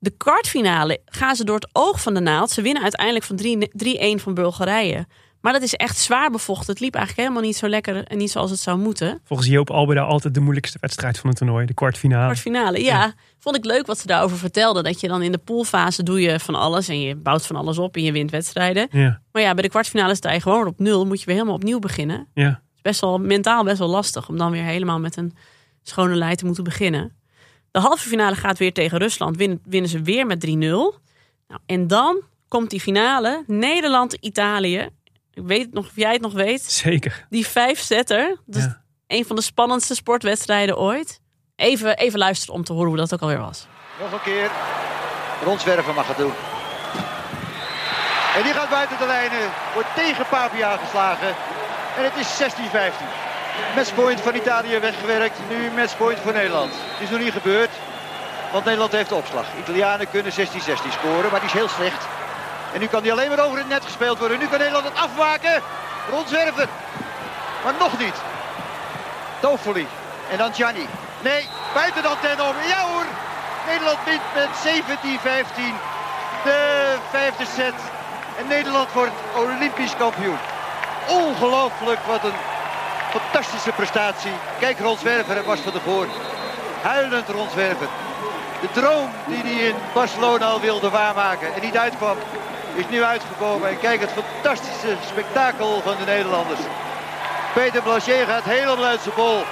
De kwartfinale gaan ze door het oog van de naald. Ze winnen uiteindelijk van 3 3-1 van Bulgarije. Maar dat is echt zwaar bevochten. Het liep eigenlijk helemaal niet zo lekker en niet zoals het zou moeten. Volgens Joop Alberda altijd de moeilijkste wedstrijd van het toernooi. De kwartfinale. Kwartfinale, ja. Vond ik leuk wat ze daarover vertelde. Dat je dan in de poolfase doe je van alles. En je bouwt van alles op en je wint wedstrijden. Ja, Maar ja, bij de kwartfinale sta je gewoon op nul. Moet je weer helemaal opnieuw beginnen. ja. Het is best wel mentaal best wel lastig. Om dan weer helemaal met een schone lei te moeten beginnen. De halve finale gaat weer tegen Rusland. Winnen, winnen ze weer met 3-0. Nou, en dan komt die finale. Nederland-Italië. Ik weet het nog of jij het nog weet. zeker. Die vijfzetter. Dus Ja. een van de spannendste sportwedstrijden ooit. Even, even luisteren om te horen hoe dat ook alweer was. Nog een keer. Rondzwerven mag het doen. En die gaat buiten de lijnen. Wordt tegen Pavia geslagen. En het is 16-15. Matchpoint van Italië weggewerkt. Nu matchpoint voor Nederland. Het is nog niet gebeurd. Want Nederland heeft opslag. Italianen kunnen 16-16 scoren. Maar die is heel slecht. En nu kan die alleen maar over het net gespeeld worden. Nu kan Nederland het afmaken. Rondzwerven. Maar nog niet. Toffoli. En dan Gianni. Nee, buiten de antenne om. Ja hoor. Nederland wint met 17-15. De vijfde set. En Nederland wordt Olympisch kampioen. Ongelooflijk, wat een fantastische prestatie. Kijk, Rondzwerver en Bas van der Goor. Huilend Rondzwerver. De droom die hij in Barcelona al wilde waarmaken en niet uitkwam, is nu uitgekomen. En kijk het fantastische spektakel van de Nederlanders. Peter Blanchet gaat helemaal uit zijn bol.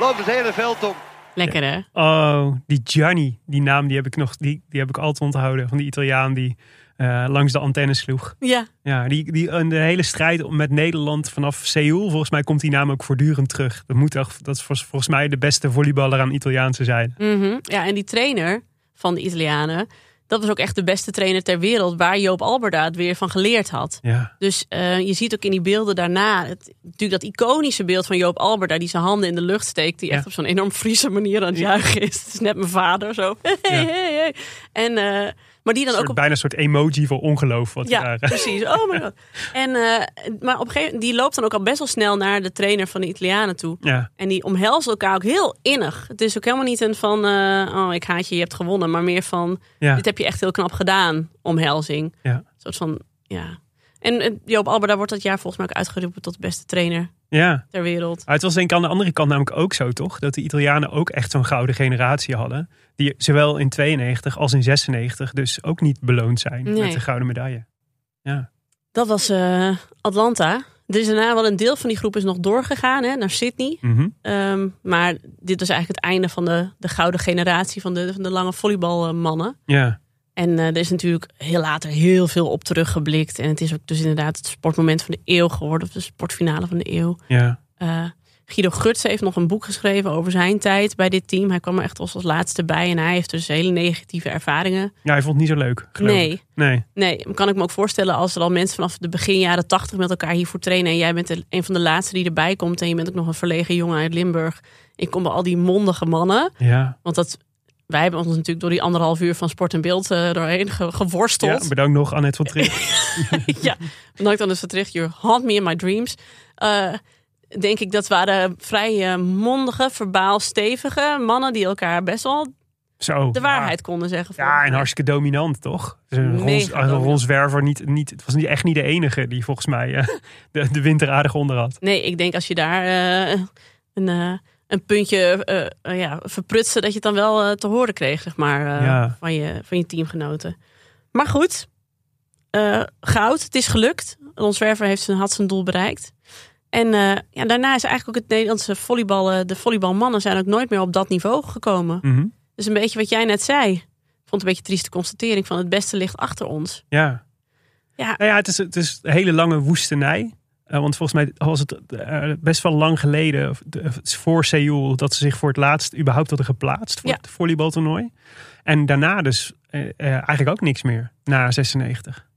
Loopt het hele veld om. Lekker hè? Oh, die Gianni, die naam die heb ik nog, die, die heb ik altijd onthouden. Van die Italiaan die eh, langs de antenne sloeg. Ja, Ja, die, die, de hele strijd met Nederland vanaf Seoul, volgens mij komt die naam ook voortdurend terug. Dat moet toch, dat is vol- volgens mij de beste volleyballer aan Italiaanse zijde. mhm. ja, en die trainer van de Italianen, dat was ook echt de beste trainer ter wereld, waar Joop Alberda het weer van geleerd had. Ja, Dus eh, je ziet ook in die beelden daarna, het, natuurlijk dat iconische beeld van Joop Alberda, die zijn handen in de lucht steekt, die Ja. echt op zo'n enorm Friese manier aan het juichen is. Het is net mijn vader zo. Hey, hey, hey. En, eh, maar die dan ook op bijna een soort emoji voor ongeloof. Wat Ja, daar, precies. Oh my god. En, eh, maar op een gegeven moment, die loopt dan ook al best wel snel naar de trainer van de Italianen toe. ja, En die omhelzen elkaar ook heel innig. Het is ook helemaal niet een van, eh, oh ik haat je, je hebt gewonnen. Maar meer van, ja, dit heb je echt heel knap gedaan, omhelzing. ja, Een soort van, ja. En eh, Joop Alberda wordt dat jaar volgens mij ook uitgeroepen tot de beste trainer ja. ter wereld. Maar het was denk ik aan de andere kant namelijk ook zo, toch? Dat de Italianen ook echt zo'n gouden generatie hadden. Die zowel in 92 als in 96 dus ook niet beloond zijn Nee. met de gouden medaille. Ja, Dat was eh, Atlanta. Er is daarna wel een deel van die groep is nog doorgegaan hè, naar Sydney. Mhm. Ehm, maar dit was eigenlijk het einde van de, de gouden generatie van de, van de lange volleybalmannen. ja. En eh, er is natuurlijk heel later heel veel op teruggeblikt. En het is ook dus inderdaad het sportmoment van de eeuw geworden. Of de sportfinale van de eeuw. ja. Eh, Guido Guts heeft nog een boek geschreven over zijn tijd bij dit team. Hij kwam er echt als, als laatste bij. En hij heeft dus hele negatieve ervaringen. Ja, hij vond het niet zo leuk. Nee. ik. Nee. Nee, kan ik me ook voorstellen als er al mensen vanaf de begin jaren tachtig met elkaar hiervoor trainen. En jij bent de- een van de laatste die erbij komt. En je bent ook nog een verlegen jongen uit Limburg. Ik kom bij al die mondige mannen. Ja. Want dat, wij hebben ons natuurlijk door die anderhalf uur van sport en beeld eh, doorheen ge- ja, geworsteld. bedankt nog Annette van Trier. ja, bedankt aan de vertricht. You haunt me in my dreams. Eh, denk ik, dat waren vrij eh, mondige, verbaal stevige mannen die elkaar best wel Zo. de waarheid konden zeggen. Ja, en hartstikke dominant, toch? Dus een Mega Ron, een dominant. Ron Zwerver niet, niet, het was niet, echt niet de enige die volgens mij de, de winter aardig onder had. Nee, ik denk als je daar een, een puntje eh, ja, verprutste, dat je het dan wel eh, te horen kreeg, zeg maar, Ja. van, je, van je teamgenoten. Maar goed, goud, het is gelukt. Ron Zwerver heeft zijn, had zijn doel bereikt. En ja, daarna is eigenlijk ook het Nederlandse volleybal, de volleybalmannen zijn ook nooit meer op dat niveau gekomen. Mhm. Dus een beetje wat jij net zei. vond een beetje trieste constatering van het beste ligt achter ons. Ja. Ja. Nou ja, het is, het is een hele lange woestenij. Eh, want volgens mij was het eh, best wel lang geleden, is voor Seoul, dat ze zich voor het laatst überhaupt hadden geplaatst voor Ja. het volleybaltoernooi. En daarna dus eh, eh, eigenlijk ook niks meer, na 96.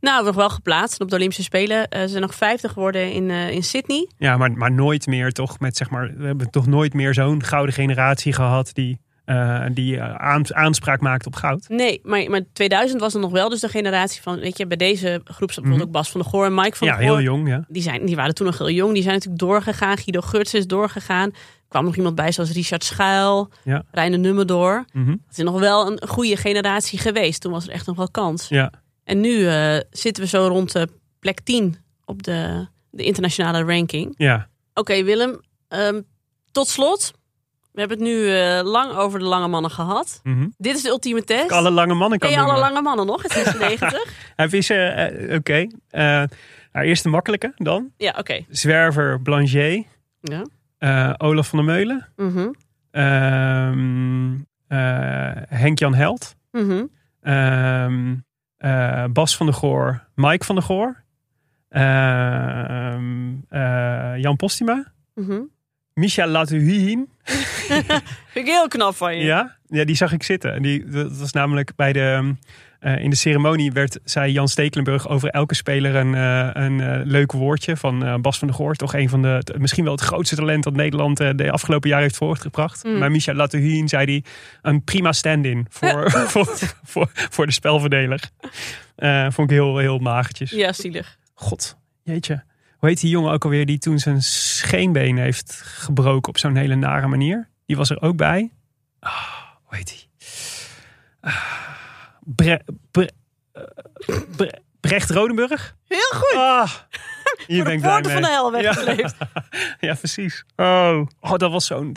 Nou, nog wel geplaatst. Op de Olympische Spelen eh, ze zijn nog vijfde geworden in, eh, in Sydney. Ja, maar, maar nooit meer toch met zeg maar, we hebben toch nooit meer zo'n gouden generatie gehad die, eh, die eh, aan- aanspraak maakt op goud. Nee, maar, maar 2000 was er nog wel dus de generatie van, weet je, bij deze groep zat bijvoorbeeld Mhm. ook Bas van der Goor en Mike van ja, der Goor. heel jong, ja. Die, zijn, die waren toen nog heel jong. Die zijn natuurlijk doorgegaan. Guido Gurts is doorgegaan. Er kwam nog iemand bij zoals Richard Schuil, Ja. Reine Nummerdoor. Mhm. Het is nog wel een goede generatie geweest. Toen was er echt nog wel kans. Ja. En nu eh, zitten we zo rond de plek 10 op de, de internationale ranking. ja. Oké, Willem. ehm, tot slot. We hebben het nu eh, lang over de lange mannen gehad. Mhm. Dit is de ultieme test. Ik alle lange mannen kan Ken je alle lange mannen nog? Het 96? Hij is, eh, eh, oké. Eh, nou, eerst de makkelijke dan. ja, oké. Zwerver Blanchet. Ja. eh, Olaf van der Meulen. Mhm. ehm, eh, Henk-Jan Held. Mhm. ehm, eh, Bas van der Goor. Mike van der Goor. ehm, eh, Jan Postuma. Micha Latuhin. Vind ik heel knap van je. Ja, ja, die zag ik zitten. En Die, dat was namelijk bij de... eh, in de ceremonie werd, zei Jan Stekelenburg over elke speler een, eh, een eh, leuk woordje van Bas van der Goor. Toch een van de, misschien wel het grootste talent dat Nederland de afgelopen jaren heeft voortgebracht. Mm. Maar Micha Latuhin zei hij een prima stand-in voor, voor, voor, voor de spelverdeler. Vond ik heel, heel magertjes. Ja, zielig. God, jeetje. Hoe heet die jongen ook alweer die toen zijn scheenbeen heeft gebroken op zo'n hele nare manier? Die was er ook bij. Ah, hoe heet die? Ah, Bre, Bre- eh, Bre- Brecht Rodenburg? Heel goed. Ah, hier ben ik blij mee. van de hel Ja. weggeleefd. Ja, precies. Oh, oh dat was zo'n...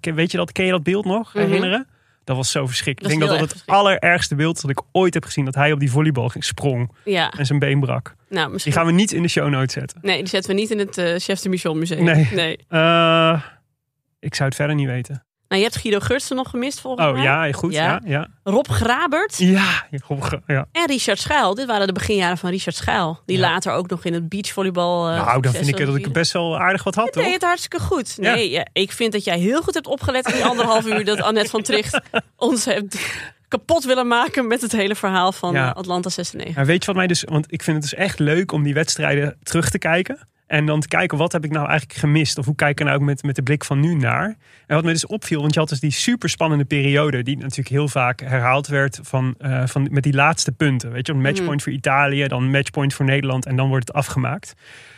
Weet je dat, ken je dat beeld nog Mhm. herinneren? Dat was zo verschrikkelijk. Ik denk dat dat het erg allerergste beeld dat ik ooit heb gezien. Dat hij op die volleybal ging- sprong Ja, en zijn been brak. nou misschien. Die gaan we niet in de show notes zetten. Nee, die zetten we niet in het eh Chef de Michel Museum. Nee. Eh, ik zou het verder niet weten. Nou, je hebt Guido Gurtsen nog gemist volgens Oh mij. ja, goed. Ja, Ja. ja. Rob Grabert Ja, ja, goed, ja. en Richard Schuil. Dit waren de beginjaren van Richard Schuil. Die Ja. later ook nog in het beachvolleybal... eh, nou, dan vind ik dat ik best wel aardig wat had, toch? deed het hartstikke goed. Ja. Nee, ja, ik vind dat jij heel goed hebt opgelet in die anderhalf uur dat Annette van Tricht ons heeft kapot willen maken met het hele verhaal van Ja. eh, Atlanta 96. Maar weet je wat mij dus... Want ik vind het dus echt leuk om die wedstrijden terug te kijken. En dan te kijken, wat heb ik nou eigenlijk gemist? Of hoe kijk ik er nou ook met, met de blik van nu naar? En wat mij dus opviel, want je had dus die super spannende periode... die natuurlijk heel vaak herhaald werd van, eh, van, met die laatste punten. Weet je, een matchpoint voor Italië, dan een matchpoint voor Nederland... en dan wordt het afgemaakt.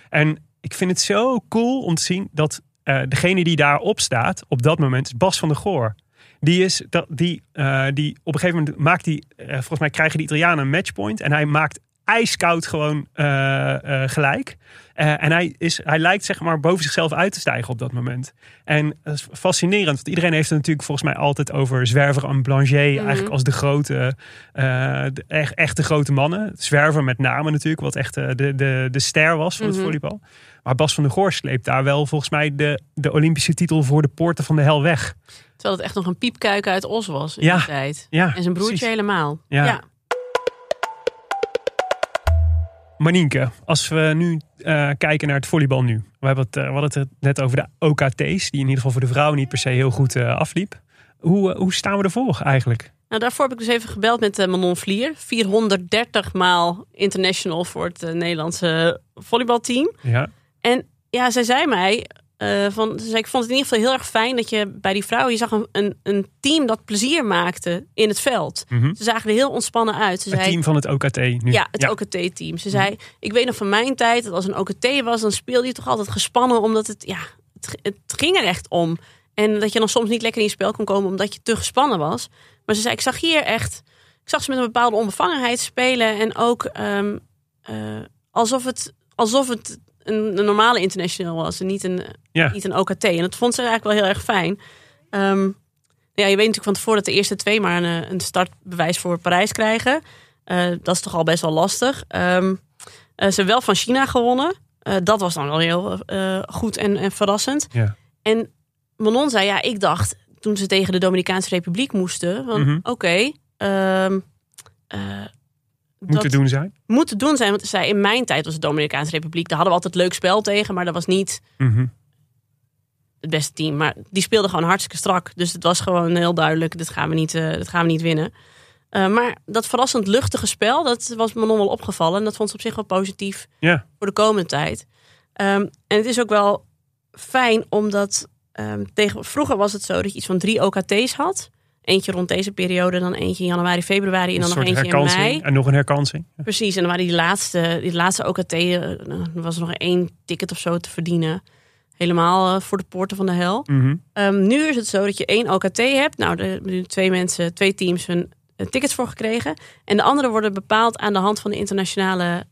En ik vind het zo cool om te zien dat eh, degene die daarop staat... op dat moment is Bas van der Goor. Die is dat die, eh, die op een gegeven moment maakt die, eh, volgens mij krijgen die Italianen een matchpoint en hij maakt ijskoud gewoon eh, eh, gelijk. Eh, en hij, is, hij lijkt zeg maar boven zichzelf uit te stijgen op dat moment. En dat is fascinerend, want iedereen heeft het natuurlijk volgens mij altijd over Zwerver en Blanchet eigenlijk als de grote, de, echt, echt de grote mannen. Zwerver met name natuurlijk, wat echt de, de, de ster was van het Mhm. volleybal. Maar Bas van der Goor sleept daar wel volgens mij de, de Olympische titel voor de poorten van de hel weg. Terwijl het echt nog een piepkuik uit Os was in Ja. die tijd. Ja, En zijn broertje precies. helemaal. Ja. ja. Manienke, als we nu eh, kijken naar het volleybal nu. We, hebben het, eh, we hadden het net over de OKT's, die in ieder geval voor de vrouwen niet per se heel goed eh, afliep. Hoe, hoe staan we ervoor eigenlijk? Nou, daarvoor heb ik dus even gebeld met Manon Vlier. 430 maal international voor het Nederlandse volleybalteam. Ja, En ja, zij zei mij, eh, van, ze zei, ik vond het in ieder geval heel erg fijn dat je bij die vrouwen, je zag een, een, een team dat plezier maakte in het veld. Mhm. Ze zagen er heel ontspannen uit. Ze het zei, team van het OKT nu. ja, het OKT-team. Ze zei, ik weet nog van mijn tijd, dat als een OKT was, dan speelde je toch altijd gespannen, omdat het, ja, het, het ging er echt om. En dat je dan soms niet lekker in je spel kon komen, omdat je te gespannen was. Maar ze zei, ik zag hier echt, ik zag ze met een bepaalde onbevangenheid spelen. En ook ehm, eh, alsof, het, alsof het een, een normale international was en niet een, Ja. niet een OKT. En dat vond ze eigenlijk wel heel erg fijn. Ehm, ja, je weet natuurlijk van tevoren dat de eerste twee maar een, een startbewijs voor Parijs krijgen. Eh, dat is toch al best wel lastig. Ehm, eh, ze hebben wel van China gewonnen. Eh, dat was dan wel heel goed en, en verrassend. Ja. En Manon zei, ja, ik dacht toen ze tegen de Dominicaanse Republiek moesten, van Mhm. oké, ehm, eh, Moeten dat doen zijn. moet te doen zijn. Want zij, in mijn tijd was de Dominicaanse Republiek. Daar hadden we altijd leuk spel tegen. Maar dat was niet Mhm. het beste team. Maar die speelden gewoon hartstikke strak. Dus het was gewoon heel duidelijk. Dit gaan we niet, eh, dit gaan we niet winnen. Eh, maar dat verrassend luchtige spel, dat was me nog wel opgevallen. En dat vond ze op zich wel positief voor de komende tijd. Ehm, en het is ook wel fijn, omdat ehm, tegen, vroeger was het zo dat je iets van drie OKT's had. Eentje rond deze periode, dan eentje in januari, februari en dan nog eentje in mei. En nog een herkansing. Precies, en dan waren die laatste, die laatste OKT, eh, er was er nog één ticket of zo te verdienen. Helemaal eh, voor de poorten van de hel. Mhm. Ehm, nu is het zo dat je één OKT hebt. Nou, er hebben nu twee mensen, twee teams hun eh, tickets voor gekregen. En de andere worden bepaald aan de hand van de internationale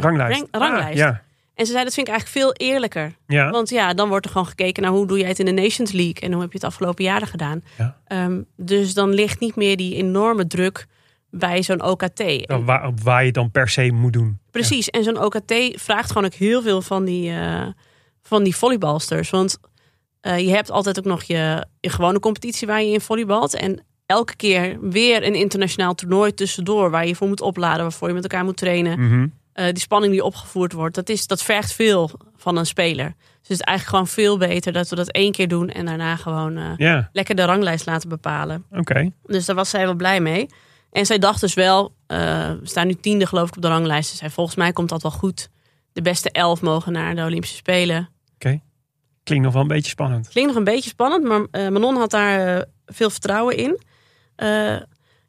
ranglijst. Ah, ja. En ze zei, dat vind ik eigenlijk veel eerlijker. Ja. Want ja, dan wordt er gewoon gekeken naar hoe doe jij het in de Nations League. En hoe heb je het afgelopen jaren gedaan. Ja. Ehm, dus dan ligt niet meer die enorme druk bij zo'n OKT. Waar, waar je het dan per se moet doen. Precies, en zo'n OKT vraagt gewoon ook heel veel van die, eh, van die volleybalsters. Want eh, je hebt altijd ook nog je, je gewone competitie waar je in volleybalt. En elke keer weer een internationaal toernooi tussendoor waar je voor moet opladen, waarvoor je met elkaar moet trainen. Mhm. Eh, die spanning die opgevoerd wordt, dat, is, dat vergt veel van een speler. Dus het is eigenlijk gewoon veel beter dat we dat één keer doen en daarna gewoon eh, lekker de ranglijst laten bepalen. oké. Dus daar was zij wel blij mee. En zij dacht dus wel, eh, we staan nu tiende geloof ik op de ranglijst. Ze zei, volgens mij komt dat wel goed. De beste elf mogen naar de Olympische Spelen. Klinkt nog wel een beetje spannend. Klinkt nog een beetje spannend, maar Manon had daar veel vertrouwen in.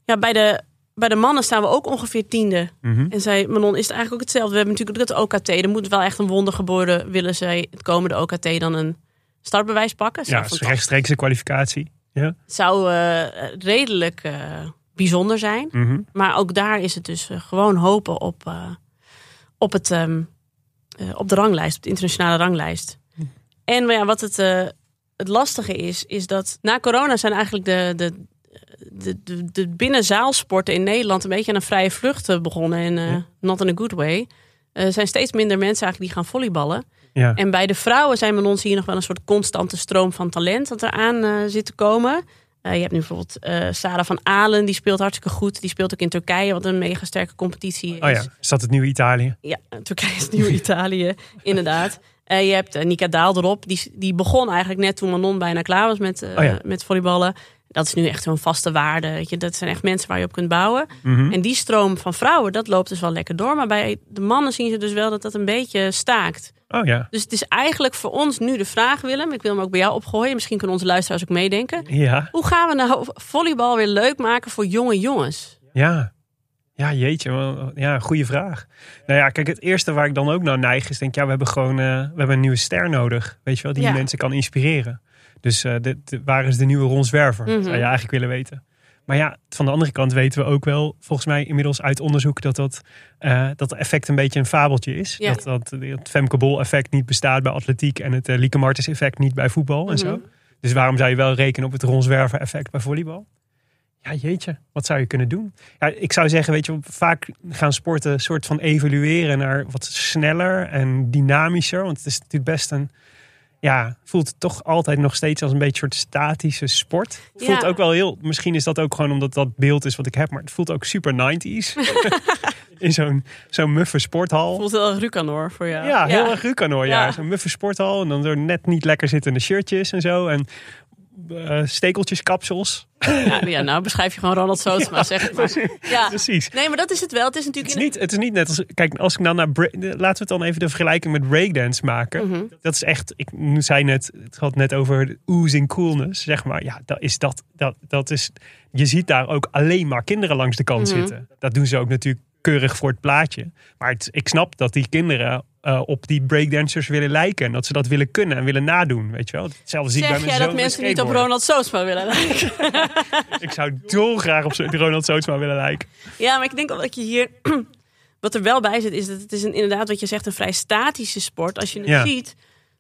Ja, bij de, bij de mannen staan we ook ongeveer tiende. Mhm. En zij, Manon, is het eigenlijk ook hetzelfde. We hebben natuurlijk het OKT. Er moet wel echt een wonder geboren. Willen zij het komende OKT dan een startbewijs pakken? Zou Ja, is fantastisch- rechtstreekse kwalificatie. Ja. zou eh, redelijk eh, bijzonder zijn. Mhm. Maar ook daar is het dus eh, gewoon hopen op, op, het, ehm, eh, op de ranglijst, op de internationale ranglijst. En maar ja, wat het, het lastige is, is dat na corona zijn eigenlijk de, de, de, de, de binnenzaalsporten in Nederland een beetje aan een vrije vlucht eh, begonnen. En eh, Ja. not in a good way. Eh, Er zijn steeds minder mensen eigenlijk die gaan volleyballen. Ja. En bij de vrouwen zijn bij ons hier nog wel een soort constante stroom van talent dat eraan eh zit te komen. Eh, je hebt nu bijvoorbeeld eh Sarah van Alen, die speelt hartstikke goed. Die speelt ook in Turkije, wat een mega sterke competitie is. Oh ja, is dat het nieuwe Italië? Ja, Turkije is het nieuwe Italië, inderdaad. Eh, je hebt uh, Nika Daal erop. Die, die begon eigenlijk net toen Manon bijna klaar was met, uh, oh ja. met volleyballen. Dat is nu echt zo'n vaste waarde. Weet je? Dat zijn echt mensen waar je op kunt bouwen. Mm -hmm. En die stroom van vrouwen, dat loopt dus wel lekker door. Maar bij de mannen zien ze dus wel dat dat een beetje staakt. Oh ja. Dus het is eigenlijk voor ons nu de vraag, Willem. Ik wil hem ook bij jou opgooien. Misschien kunnen onze luisteraars ook meedenken. Ja. Hoe gaan we nou volleybal weer leuk maken voor jonge jongens? Ja. Ja, jeetje. Ja, goede vraag. Nou ja, kijk, het eerste waar ik dan ook naar neig is, denk ja, we hebben gewoon uh, we hebben een nieuwe ster nodig. Weet je wel, die ja. mensen kan inspireren. Dus uh, de, waar is de nieuwe Ron Zwerver? Mm -hmm. Zou je eigenlijk willen weten. Maar ja, van de andere kant weten we ook wel, volgens mij inmiddels uit onderzoek, dat dat, uh, dat effect een beetje een fabeltje is. Ja. Dat, dat het Femke Bol effect niet bestaat bij atletiek en het uh, Lieke Martens effect niet bij voetbal mm -hmm. en zo. Dus waarom zou je wel rekenen op het Ron Zwerver effect bij volleybal? Ja, jeetje, wat zou je kunnen doen? Ja, ik zou zeggen, weet je, vaak gaan sporten soort van evolueren naar wat sneller en dynamischer. Want het is natuurlijk best een, ja, voelt het toch altijd nog steeds als een beetje een soort statische sport. Het voelt Ja. ook wel heel, misschien is dat ook gewoon omdat dat beeld is wat ik heb, maar het voelt ook super 90s. In zo'n zo'n muffe sporthal. Voelt heel Rucanor voor jou. Ja, heel erg Rucanor, ja. Ja. Zo'n muffe sporthal en dan zo net niet lekker zittende shirtjes en zo. En uh, stekeltjeskapsels. Ja, ja, nou beschrijf je gewoon Ronald Sootsma, zeg het maar. Ja. Precies. Nee, maar dat is het wel. Het is natuurlijk... Het is, niet, het is niet net als. Kijk, als ik dan naar. Laten we het dan even de vergelijking met breakdance maken. Mhm. Dat is echt. Ik zei net. Het had net over oozing coolness. Zeg maar. Ja, dat is dat. dat, dat is, je ziet daar ook alleen maar kinderen langs de kant Mhm. zitten. Dat doen ze ook natuurlijk keurig voor het plaatje. Maar het, ik snap dat die kinderen uh, op die breakdancers willen lijken. En dat ze dat willen kunnen en willen nadoen. Weet je wel? Hetzelfde zie ik bij jij dat mensen niet op. Ronald Sootsma willen lijken? Ik zou dolgraag op Ronald Sootsma willen lijken. Ja, maar ik denk ook dat je hier... Wat er wel bij zit, is dat het is een, inderdaad wat je zegt een vrij statische sport. Als je het Ja. ziet,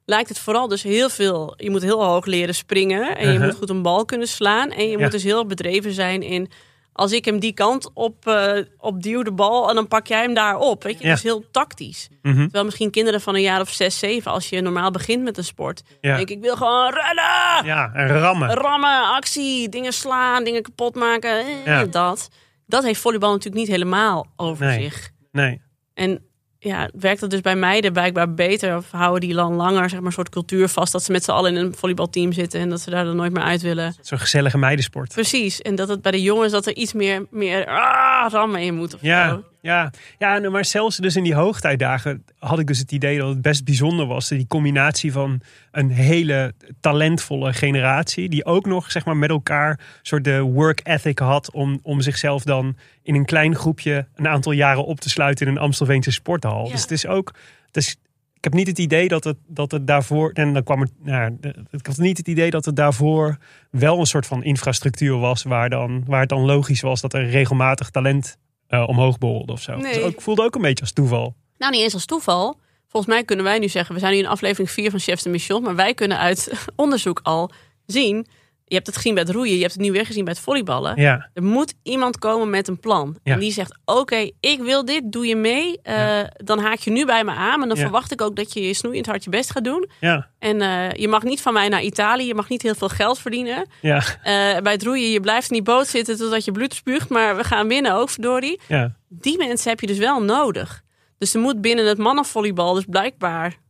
lijkt het vooral dus heel veel... Je moet heel hoog leren springen. En je Uh-huh. moet goed een bal kunnen slaan. En je Ja. moet dus heel bedreven zijn in als ik hem die kant op, eh op duw de bal en dan pak jij hem daar op. Weet je, Ja. dat is heel tactisch. Mhm. Terwijl misschien kinderen van een jaar of zes, zeven, als je normaal begint met een sport, Ja. denk ik, ik wil gewoon rennen, Ja, en rammen. rammen, actie, dingen slaan, dingen kapot maken, eh, Ja. dat. Dat heeft volleybal natuurlijk niet helemaal over Nee. zich. Nee. En ja, werkt dat dus bij meiden blijkbaar beter? Of houden die dan langer zeg maar, een soort cultuur vast dat ze met z'n allen in een volleybalteam zitten en dat ze daar dan nooit meer uit willen? Zo'n gezellige meidensport. Precies. En dat het bij de jongens dat er iets meer, meer ah, rammen in moet. Of Ja, zo. Ja. ja, maar zelfs dus in die hoogtijdagen had ik dus het idee dat het best bijzonder was. Die combinatie van een hele talentvolle generatie. Die ook nog zeg maar, met elkaar een soort de work ethic had. Om, om zichzelf dan in een klein groepje een aantal jaren op te sluiten in een Amstelveense sporthal. Ja. Dus het is ook... Het is, ik heb niet het idee dat het, dat het daarvoor. En dan kwam er. Nou, ik had niet het idee dat het daarvoor wel een soort van infrastructuur was. Waar, dan, waar het dan logisch was dat er regelmatig talent eh, omhoog borrelde of zo. Nee. Dus ook, voelde ook een beetje als toeval. Nou, niet eens als toeval. Volgens mij kunnen wij nu zeggen, we zijn nu in aflevering 4 van Chefs de Mission, maar wij kunnen uit onderzoek al zien. Je hebt het gezien bij het roeien, je hebt het nu weer gezien bij het volleyballen. Ja, Er moet iemand komen met een plan. Ja. En die zegt: Oké, ik wil dit, doe je mee? Eh. Dan haak je nu bij me aan. En dan verwacht ik ook dat je je snoeiend hard je best gaat doen. ja, En eh, je mag niet van mij naar Italië. Je mag niet heel veel geld verdienen. ja, Eh, bij het roeien, je blijft in die boot zitten totdat je bloed spuugt. Maar we gaan winnen ook, verdorie. ja. Die mensen heb je dus wel nodig. Dus er moet binnen het mannenvolleybal dus blijkbaar...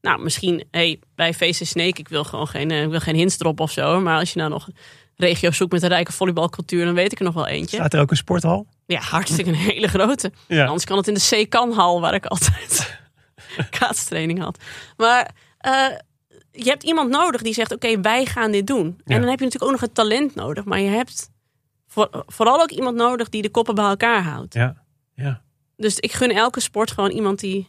Nou, misschien hey, bij VC Snake, ik wil gewoon geen, eh, ik wil geen hints erop of zo. Maar als je nou nog een regio zoekt met een rijke volleybalcultuur... dan weet ik er nog wel eentje. Staat er ook een sporthal? Ja, hartstikke een hele grote. Ja. Anders kan het in de C-Kan-hal, waar ik altijd kaatstraining had. Maar eh, je hebt iemand nodig die zegt, oké, wij gaan dit doen. Ja. En dan heb je natuurlijk ook nog het talent nodig. Maar je hebt voor- vooral ook iemand nodig die de koppen bij elkaar houdt. Ja, ja. Dus ik gun elke sport gewoon iemand die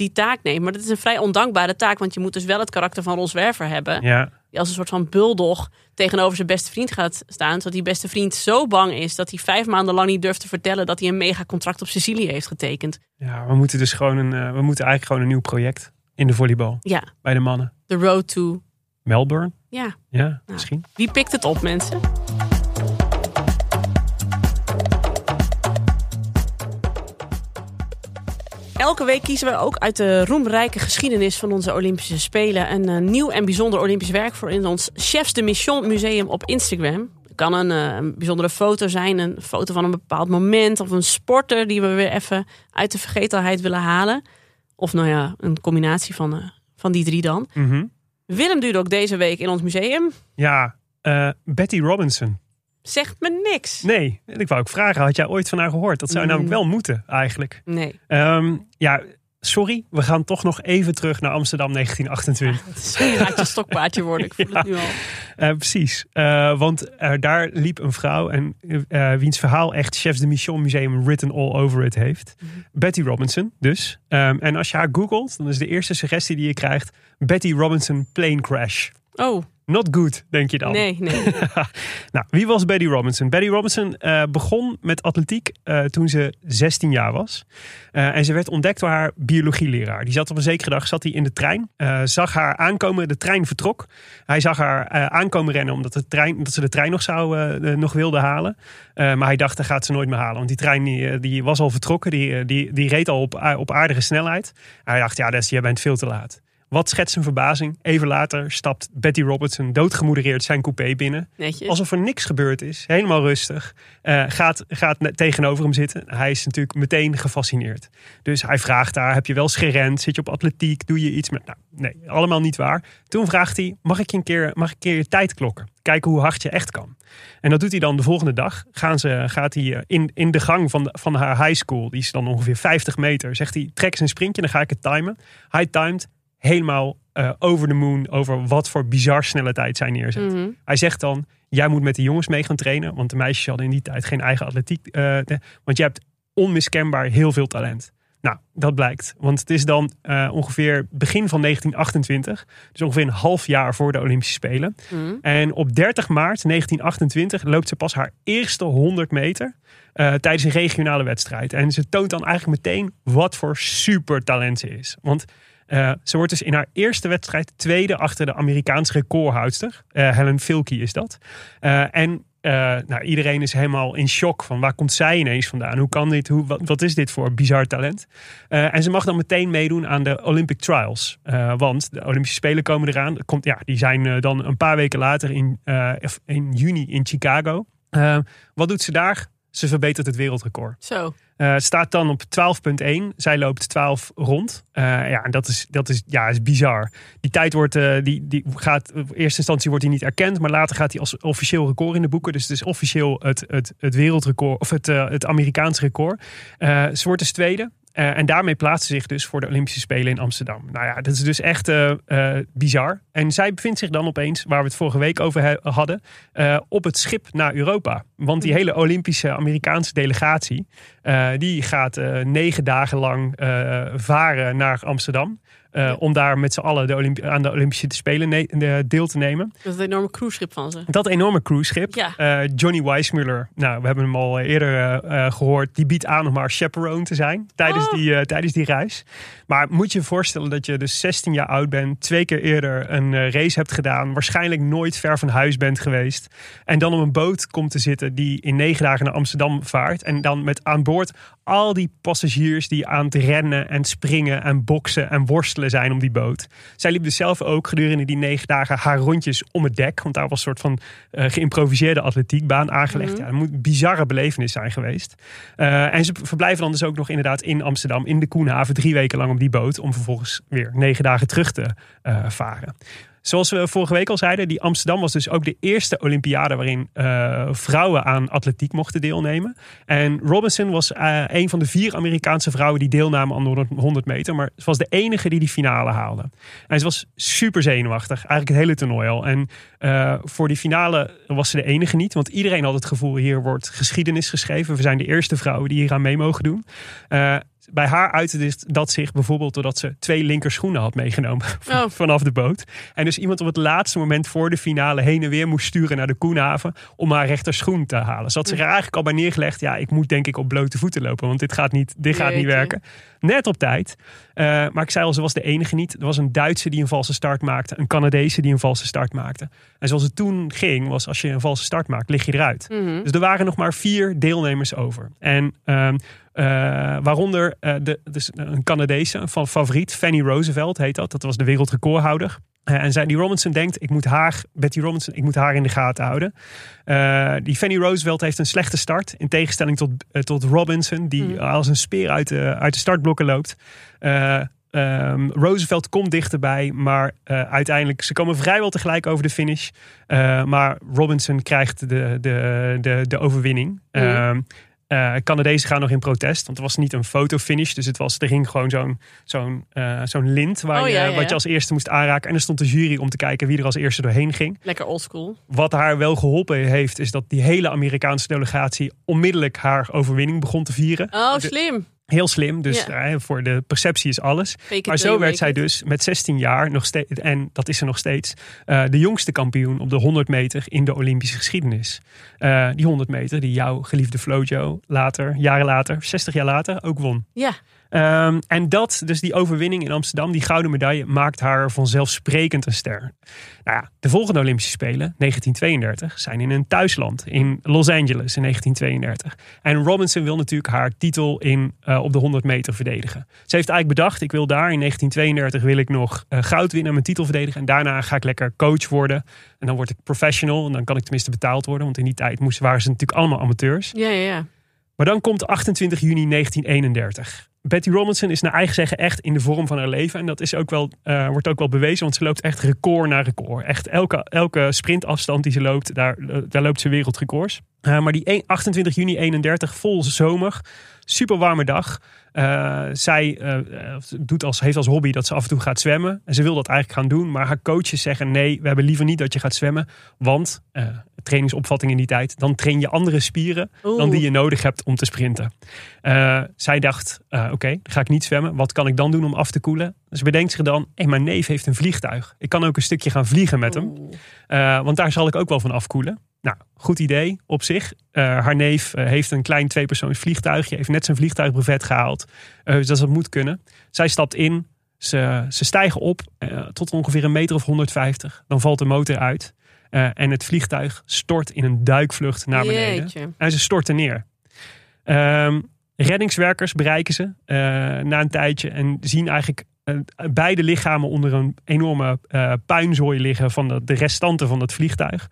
die taak neemt. Maar dat is een vrij ondankbare taak, want je moet dus wel het karakter van Ron Zwerver hebben. ja. Die als een soort van buldog tegenover zijn beste vriend gaat staan. Zodat die beste vriend zo bang is dat hij vijf maanden lang niet durft te vertellen dat hij een mega contract op Sicilië heeft getekend. ja we moeten dus gewoon een, eh, we moeten eigenlijk gewoon een nieuw project in de volleybal Ja, bij de mannen. the road to. Melbourne? Ja, Ja, misschien. wie pikt het op, mensen? Elke week kiezen we ook uit de roemrijke geschiedenis van onze Olympische Spelen een eh, nieuw en bijzonder Olympisch werk voor in ons Chefs de Mission Museum op Instagram. Het kan een, eh, een bijzondere foto zijn, een foto van een bepaald moment of een sporter die we weer even uit de vergetelheid willen halen. Of nou ja, een combinatie van, eh, van die drie dan. Mhm. Willem duurde ook deze week in ons museum. Ja, Betty Robinson. Zegt me niks. Nee, ik wou ook vragen, had jij ooit van haar gehoord? Dat zou Mm. namelijk wel moeten, eigenlijk. Nee. Ehm, ja, sorry, we gaan toch nog even terug naar Amsterdam 1928. Het is een gaatje stokpaardje worden. Ik voel het nu al. Eh, precies, Eh, want eh, daar liep een vrouw en wiens verhaal echt Chefs de Mission Museum written all over it heeft. Betty Robinson dus. Ehm, en als je haar googelt, dan is de eerste suggestie die je krijgt Betty Robinson plane crash. Oh, Not good, denk je dan. nee, nee. Nou, wie was Betty Robinson? Betty Robinson eh, begon met atletiek eh, toen ze 16 jaar was. Eh, en ze werd ontdekt door haar biologieleraar. Die zat op een zekere dag zat hij in de trein. zag haar aankomen, de trein vertrok. Hij zag haar aankomen rennen omdat de trein, ze de trein nog, zou, nog wilde halen. Maar hij dacht, dat gaat ze nooit meer halen. Want die trein die, die was al vertrokken. Die, die, die reed al op, op aardige snelheid. Hij dacht, ja, Des, jij bent veel te laat. Wat schetst zijn verbazing? Even later stapt Betty Robertson doodgemoedereerd zijn coupé binnen. Netjes. Alsof er niks gebeurd is. Helemaal rustig. Eh, gaat, gaat tegenover hem zitten. Hij is natuurlijk meteen gefascineerd. Dus hij vraagt daar, heb je wel eens gerend? Zit je op atletiek? Doe je iets met... Nou, nee, allemaal niet waar. Toen vraagt hij, mag ik je een keer, mag ik een keer je tijd klokken? Kijken hoe hard je echt kan. En dat doet hij dan de volgende dag. Gaan ze, gaat hij eh, in, in de gang van, de, van haar high school. Die is dan ongeveer 50 meter. Zegt hij, trek eens een sprintje, dan ga ik het timen. Hij timed helemaal eh, over de moon. Over wat voor bizar snelle tijd zij neerzet. Mhm. Hij zegt dan, jij moet met de jongens mee gaan trainen. Want de meisjes hadden in die tijd geen eigen atletiek. eh, de- want je hebt onmiskenbaar heel veel talent. Nou, dat blijkt. Want het is dan eh, ongeveer begin van 1928. Dus ongeveer een half jaar voor de Olympische Spelen. Mhm. En op 30 maart 1928 loopt ze pas haar eerste 100 meter. tijdens een regionale wedstrijd. En ze toont dan eigenlijk meteen wat voor supertalent ze is. Want eh, ze wordt dus in haar eerste wedstrijd tweede achter de Amerikaanse recordhoudster. Eh, Helen Filkey is dat. Eh, en nou, iedereen is helemaal in shock van waar komt zij ineens vandaan? Hoe kan dit? Hoe, wat, wat is dit voor bizar talent? En ze mag dan meteen meedoen aan de Olympic Trials. Want de Olympische Spelen komen eraan. Komt, ja, die zijn dan een paar weken later in, in juni in Chicago. Wat doet ze daar? Ze verbetert het wereldrecord. Zo. Het staat dan op 12.1. Zij loopt 12 rond. Eh, ja, en dat is, dat is, ja, is bizar. Die tijd wordt, eh, die, die gaat, in eerste instantie wordt hij niet erkend, maar later gaat hij als officieel record in de boeken. Dus het is officieel het, het, het wereldrecord, of het, het Amerikaanse record. Ze wordt dus tweede. Eh, en daarmee plaatst ze zich dus voor de Olympische Spelen in Amsterdam. Nou ja, dat is dus echt eh, eh, bizar. En zij bevindt zich dan opeens, waar we het vorige week over he- hadden, op het schip naar Europa. Want die hele Olympische Amerikaanse delegatie, die gaat negen dagen lang varen naar Amsterdam. Eh, Om daar met z'n allen de aan de Olympische Spelen ne- de- deel te nemen. Dat enorme cruiseschip van ze. Dat enorme cruiseschip. Ja. eh, Johnny Weissmuller, nou, we hebben hem al eerder eh, eh, gehoord. Die biedt aan om maar chaperone te zijn tijdens, Oh. die, tijdens die reis. Maar moet je je voorstellen dat je dus 16 jaar oud bent. Twee keer eerder een race hebt gedaan. Waarschijnlijk nooit ver van huis bent geweest. En dan op een boot komt te zitten die in negen dagen naar Amsterdam vaart. En dan met aan boord al die passagiers die aan het rennen en springen en boksen en worstelen zijn om die boot. Zij liep dus zelf ook gedurende die negen dagen haar rondjes om het dek. Want daar was een soort van eh, geïmproviseerde atletiekbaan aangelegd. Ja, het moet een bizarre belevenis zijn geweest. Eh, en ze verblijven dan dus ook nog inderdaad in Amsterdam, in de Koenhaven, drie weken lang op die boot. Om vervolgens weer negen dagen terug te eh, varen. Zoals we vorige week al zeiden, die Amsterdam was dus ook de eerste Olympiade waarin eh, vrouwen aan atletiek mochten deelnemen. En Robinson was eh, een van de vier Amerikaanse vrouwen die deelnamen aan de 100 meter. Maar ze was de enige die die finale haalde. En ze was super zenuwachtig, eigenlijk het hele toernooi al. En eh, voor die finale was ze de enige niet, want iedereen had het gevoel hier wordt geschiedenis geschreven. We zijn de eerste vrouwen die hier aan mee mogen doen. Bij haar uitte dat zich bijvoorbeeld doordat ze twee linkerschoenen had meegenomen Oh. vanaf de boot. En dus iemand op het laatste moment voor de finale heen en weer moest sturen naar de Koenhaven om haar rechterschoen te halen. Ze had zich er eigenlijk al bij neergelegd. Ja, ik moet denk ik op blote voeten lopen, want dit gaat niet, dit gaat niet werken. Net op tijd. Eh, maar ik zei al, ze was de enige niet. Er was een Duitse die een valse start maakte. Een Canadese die een valse start maakte. En zoals het toen ging, was als je een valse start maakt, lig je eruit. Mhm. Dus er waren nog maar vier deelnemers over. En ehm, eh, waaronder eh, de, dus een Canadese van favoriet, Fanny Roosevelt heet dat. Dat was de wereldrecordhouder. Eh, en zij, die Robinson denkt, ik moet haar, Betty Robinson, ik moet haar in de gaten houden. Eh, die Fanny Roosevelt heeft een slechte start. In tegenstelling tot, eh, tot Robinson, die als een speer uit de, uit de startblokken loopt. Eh, ehm, Roosevelt komt dichterbij, maar eh, uiteindelijk, ze komen vrijwel tegelijk over de finish. Eh, maar Robinson krijgt de, de, de, de overwinning. Mhm. Eh, Canadezen gaan nog in protest, want het was niet een fotofinish. Dus het was, er ging gewoon zo'n zo'n eh, zo'n lint waar Oh, je, ja, ja, wat je als eerste moest aanraken. En er stond de jury om te kijken wie er als eerste doorheen ging. Lekker oldschool. Wat haar wel geholpen heeft, is dat die hele Amerikaanse delegatie onmiddellijk haar overwinning begon te vieren. Oh, De- slim. Heel slim, dus Ja. eh, voor de perceptie is alles. Fake Maar zo werd zij it. dus met 16 jaar nog steeds, en dat is ze nog steeds, eh, de jongste kampioen op de 100 meter in de Olympische geschiedenis. Eh, die 100 meter die jouw geliefde Flojo later, jaren later, 60 jaar later, ook won. Ja. Ehm, en dat, dus die overwinning in Amsterdam, die gouden medaille, maakt haar vanzelfsprekend een ster. Nou ja, de volgende Olympische Spelen, 1932, zijn in een thuisland in Los Angeles in 1932. En Robinson wil natuurlijk haar titel in, eh, op de 100 meter verdedigen. Ze heeft eigenlijk bedacht, ik wil daar in 1932 wil ik nog eh, goud winnen, mijn titel verdedigen. En daarna ga ik lekker coach worden. En dan word ik professional en dan kan ik tenminste betaald worden. Want in die tijd moesten, waren ze natuurlijk allemaal amateurs. Ja, ja, ja. Maar dan komt 28 juni 1931. Betty Robinson is naar eigen zeggen echt in de vorm van haar leven. En dat is ook wel, eh, wordt ook wel bewezen, want ze loopt echt record na record. Echt elke, elke sprintafstand die ze loopt, daar, eh, daar loopt ze wereldrecords. Eh, maar die 1 28 juni 31, vol zomer, super warme dag. Zij doet als, heeft als hobby dat ze af en toe gaat zwemmen. En ze wil dat eigenlijk gaan doen, maar haar coaches zeggen nee, we hebben liever niet dat je gaat zwemmen. Want, trainingsopvatting in die tijd, dan train je andere spieren dan die je nodig hebt om te sprinten. Zij dacht, eh, oké, dan ga ik niet zwemmen. Wat kan ik dan doen om af te koelen? Dus bedenkt zich dan, hey, mijn neef heeft een vliegtuig. Ik kan ook een stukje gaan vliegen met hem. Eh, want daar zal ik ook wel van afkoelen. Nou, goed idee op zich. Eh, haar neef heeft een klein tweepersoons vliegtuigje. Heeft net zijn vliegtuigbrevet gehaald. Eh, dus dat moet kunnen. Zij stapt in. Ze, ze stijgen op tot ongeveer een meter of 150. Dan valt de motor uit. En het vliegtuig stort in een duikvlucht naar beneden. Jeetje. En ze storten neer. Ehm, reddingswerkers bereiken ze eh, na een tijdje en zien eigenlijk eh, beide lichamen onder een enorme eh, puinzooi liggen van de, de restanten van het vliegtuig.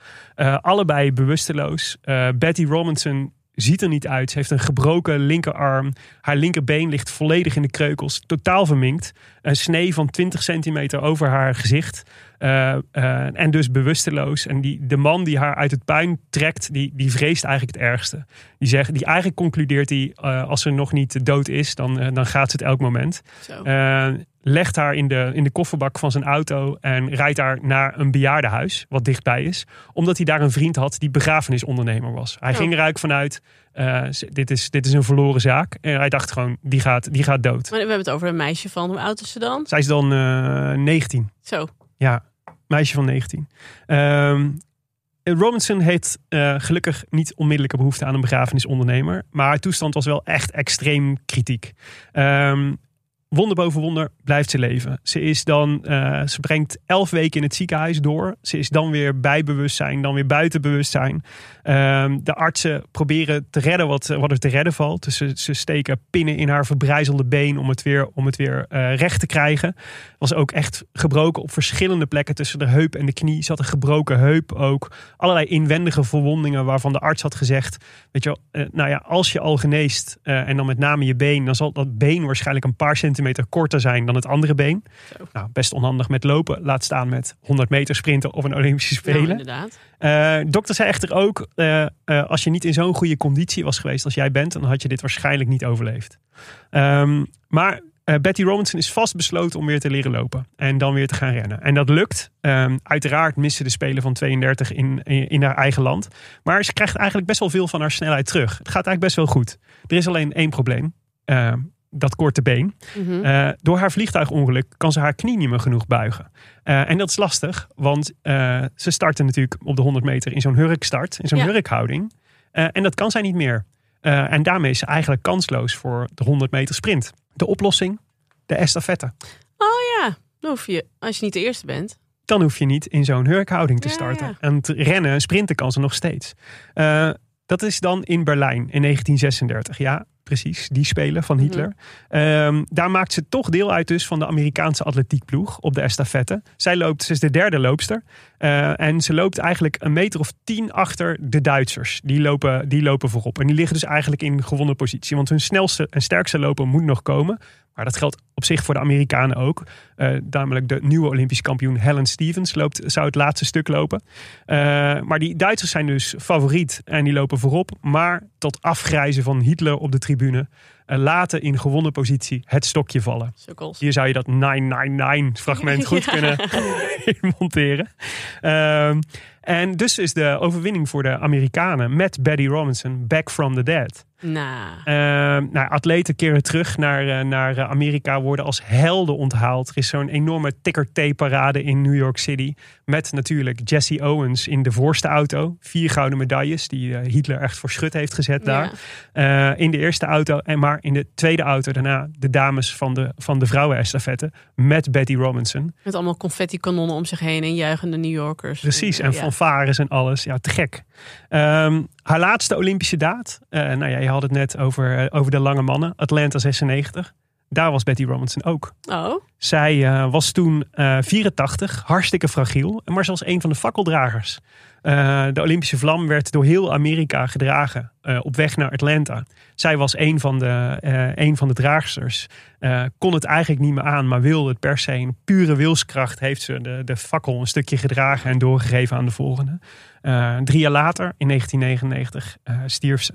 Allebei bewusteloos. Betty Robinson ziet er niet uit. Ze heeft een gebroken linkerarm. Haar linkerbeen ligt volledig in de kreukels. Totaal verminkt. Een snee van 20 centimeter over haar gezicht. Eh, eh, en dus bewusteloos. En die, de man die haar uit het puin trekt, die, die vreest eigenlijk het ergste. Die, zegt, die eigenlijk concludeert hij, eh, als ze nog niet dood is, dan, dan gaat ze het elk moment. Legt haar in de, in de kofferbak van zijn auto en rijdt haar naar een bejaardenhuis, wat dichtbij is. Omdat hij daar een vriend had die begrafenisondernemer was. Hij Oh. ging er eigenlijk vanuit, dit, is, dit is een verloren zaak. En hij dacht gewoon, die gaat, die gaat dood. Maar we hebben het over een meisje van, hoe oud is ze dan? Zij is dan eh 19. Zo. Ja, meisje van 19. Ehm, Robinson heeft eh, gelukkig niet onmiddellijke behoefte aan een begrafenisondernemer. Maar haar toestand was wel echt extreem kritiek. Ehm, wonder boven wonder blijft ze leven. Ze, is dan, eh, ze brengt elf weken in het ziekenhuis door. Ze is dan weer bij bewustzijn, dan weer buiten bewustzijn. Ehm, de artsen proberen te redden wat, wat er te redden valt. Dus ze, ze steken pinnen in haar verbrijzelde been om het weer, om het weer eh, recht te krijgen. Was ook echt gebroken op verschillende plekken tussen de heup en de knie. Ze had een gebroken heup ook. Allerlei inwendige verwondingen waarvan de arts had gezegd... Weet je eh, nou ja, als je al geneest en dan met name je been... dan zal dat been waarschijnlijk een paar centimeter korter zijn dan het andere been. Zo. Nou, best onhandig met lopen. Laat staan met 100 meter sprinten of een Olympische Nou, Spelen. inderdaad. Eh, dokter zei echter ook, eh, eh, als je niet in zo'n goede conditie was geweest als jij bent, dan had je dit waarschijnlijk niet overleefd. Ehm, maar Betty Robinson is vastbesloten om weer te leren lopen en dan weer te gaan rennen. En dat lukt. Ehm, uiteraard missen de Spelen van 32 in, in, in haar eigen land. Maar ze krijgt eigenlijk best wel veel van haar snelheid terug. Het gaat eigenlijk best wel goed. Er is alleen één probleem. Ehm, dat korte been. Mhm. Eh, door haar vliegtuigongeluk kan ze haar knie niet meer genoeg buigen. Eh, en dat is lastig, want eh, ze starten natuurlijk op de 100 meter in zo'n hurkstart, in zo'n Ja. hurkhouding. En dat kan zij niet meer. En daarmee is ze eigenlijk kansloos voor de 100 meter sprint. De oplossing? De estafette. Oh ja, dan hoef je, als je niet de eerste bent. Dan hoef je niet in zo'n hurkhouding te starten. ja. En te rennen, sprinten kan ze nog steeds. Dat is dan in Berlijn in 1936. Ja, precies. Die spelen van Hitler. Ehm, daar maakt ze toch deel uit dus van de Amerikaanse atletiekploeg op de estafette. Zij loopt, ze is de derde loopster. Eh, en ze loopt eigenlijk een meter of tien achter de Duitsers. Die lopen, die lopen voorop. En die liggen dus eigenlijk in gewonnen positie. Want hun snelste en sterkste loper moet nog komen. Maar dat geldt op zich voor de Amerikanen ook. Eh, namelijk de nieuwe Olympisch kampioen Helen Stevens loopt, zou het laatste stuk lopen. Eh, maar die Duitsers zijn dus favoriet en die lopen voorop. Maar tot afgrijzen van Hitler op de tribune eh, laten in gewonnen positie het stokje vallen. Sukkels. Hier zou je dat 999 fragment goed Ja. kunnen monteren. Ehm, en dus is de overwinning voor de Amerikanen met Betty Robinson back from the dead. Nou, Ehm, nou, atleten keren terug naar, eh, naar eh, Amerika, worden als helden onthaald. Er is zo'n enorme ticker-tape-parade in New York City. Met natuurlijk Jesse Owens in de voorste auto. Vier gouden medailles die eh, Hitler echt voor schut heeft gezet daar. Eh, in de eerste auto, en maar in de tweede auto daarna de dames van de, van de vrouwenestafette. Met Betty Robinson. Met allemaal confetti-kanonnen om zich heen en juichende New Yorkers. Precies, en Ja. Fanfares en alles. Ja, te gek. Ehm, haar laatste Olympische daad. eh, nou ja, je had het net over, eh, over de lange mannen. Atlanta 96. Daar was Betty Robinson ook. Oh, Zij eh, was toen eh 84, hartstikke fragiel. Maar zelfs een van de fakkeldragers. Eh, de Olympische vlam werd door heel Amerika gedragen eh, op weg naar Atlanta. Zij was een van de, eh, een van de draagsters. Eh, kon het eigenlijk niet meer aan, maar wilde het per se. In pure wilskracht heeft ze de, de fakkel een stukje gedragen en doorgegeven aan de volgende. Eh, drie jaar later, in 1999, eh, stierf ze.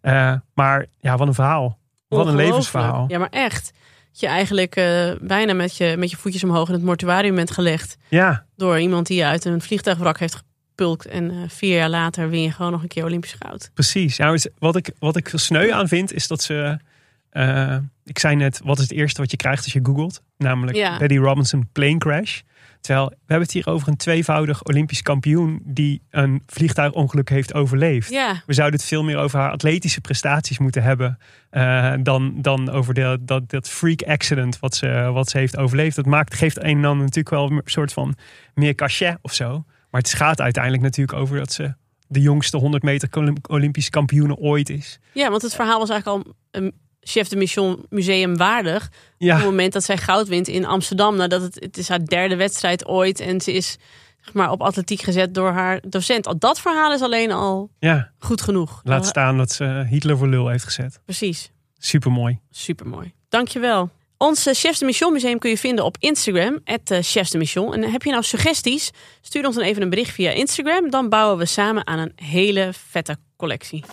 Eh, maar ja, wat een verhaal. Wat een levensverhaal. Ja, maar echt. Dat je eigenlijk eh, bijna met je, met je voetjes omhoog in het mortuarium bent gelegd. Ja, Door iemand die je uit een vliegtuigwrak heeft gepulkt. En eh, vier jaar later win je gewoon nog een keer Olympisch goud. Precies. Nou, wat, ik, wat ik sneu aan vind, is dat ze. eh, ik zei net, wat is het eerste wat je krijgt als je googelt? Namelijk Ja. Betty Robinson plane crash. Terwijl we hebben het hier over een tweevoudig Olympisch kampioen die een vliegtuigongeluk heeft overleefd. Ja, We zouden het veel meer over haar atletische prestaties moeten hebben. eh, dan, dan over de, dat, dat freak accident wat ze, wat ze heeft overleefd. Dat maakt, geeft een en ander natuurlijk wel een soort van meer cachet of zo. Maar het gaat uiteindelijk natuurlijk over dat ze de jongste 100 meter Olympische kampioene ooit is. Ja, want het verhaal was eigenlijk al een chef de mission museum waardig. Ja. Op het moment dat zij goud wint in Amsterdam. Nadat het, het is haar derde wedstrijd ooit. En ze is zeg maar, op atletiek gezet door haar docent. Al dat verhaal is alleen al Ja, goed genoeg. laat staan dat ze Hitler voor lul heeft gezet. Precies. Supermooi. Supermooi. Dankjewel. Ons eh, Chefs de Mission Museum kun je vinden op Instagram, het Chefs de Mission. En heb je nou suggesties? Stuur ons dan even een bericht via Instagram. Dan bouwen we samen aan een hele vette collectie.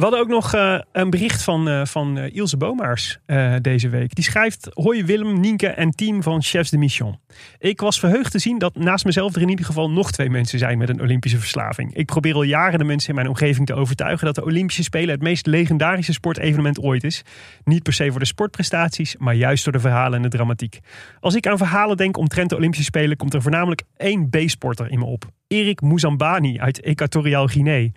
We hadden ook nog eh, een bericht van, eh, van eh, Ilse Bomaars deze week. Die schrijft: Hoi Willem, Nienke en team van Chefs de Mission. Ik was verheugd te zien dat naast mezelf er in ieder geval nog twee mensen zijn met een Olympische verslaving. Ik probeer al jaren de mensen in mijn omgeving te overtuigen dat de Olympische Spelen het meest legendarische sportevenement ooit is. Niet per se voor de sportprestaties, maar juist door de verhalen en de dramatiek. Als ik aan verhalen denk omtrent de Olympische Spelen, komt er voornamelijk één B-sporter in me op: Erik Mouzambani uit Equatoriaal Guinea.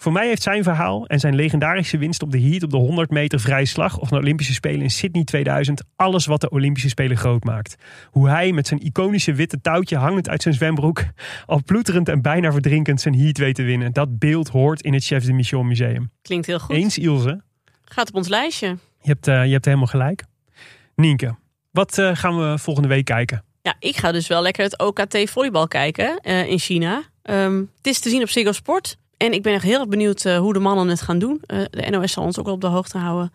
Voor mij heeft zijn verhaal en zijn legendarische winst op de heat op de 100 meter vrije slag of de Olympische Spelen in Sydney 2000 alles wat de Olympische Spelen groot maakt. Hoe hij met zijn iconische witte touwtje hangend uit zijn zwembroek, al ploeterend en bijna verdrinkend zijn heat weet te winnen. Dat beeld hoort in het Chefs de Mission Museum. Klinkt heel goed. Eens Ilse, Gaat op ons lijstje. je hebt, eh, je hebt helemaal gelijk. Nienke, wat eh, gaan we volgende week kijken? Ja, ik ga dus wel lekker het OKT volleybal kijken eh, in China. Ehm, het is te zien op Ziggo Sport. En ik ben echt heel erg benieuwd eh, hoe de mannen het gaan doen. Eh, de NOS zal ons ook wel op de hoogte houden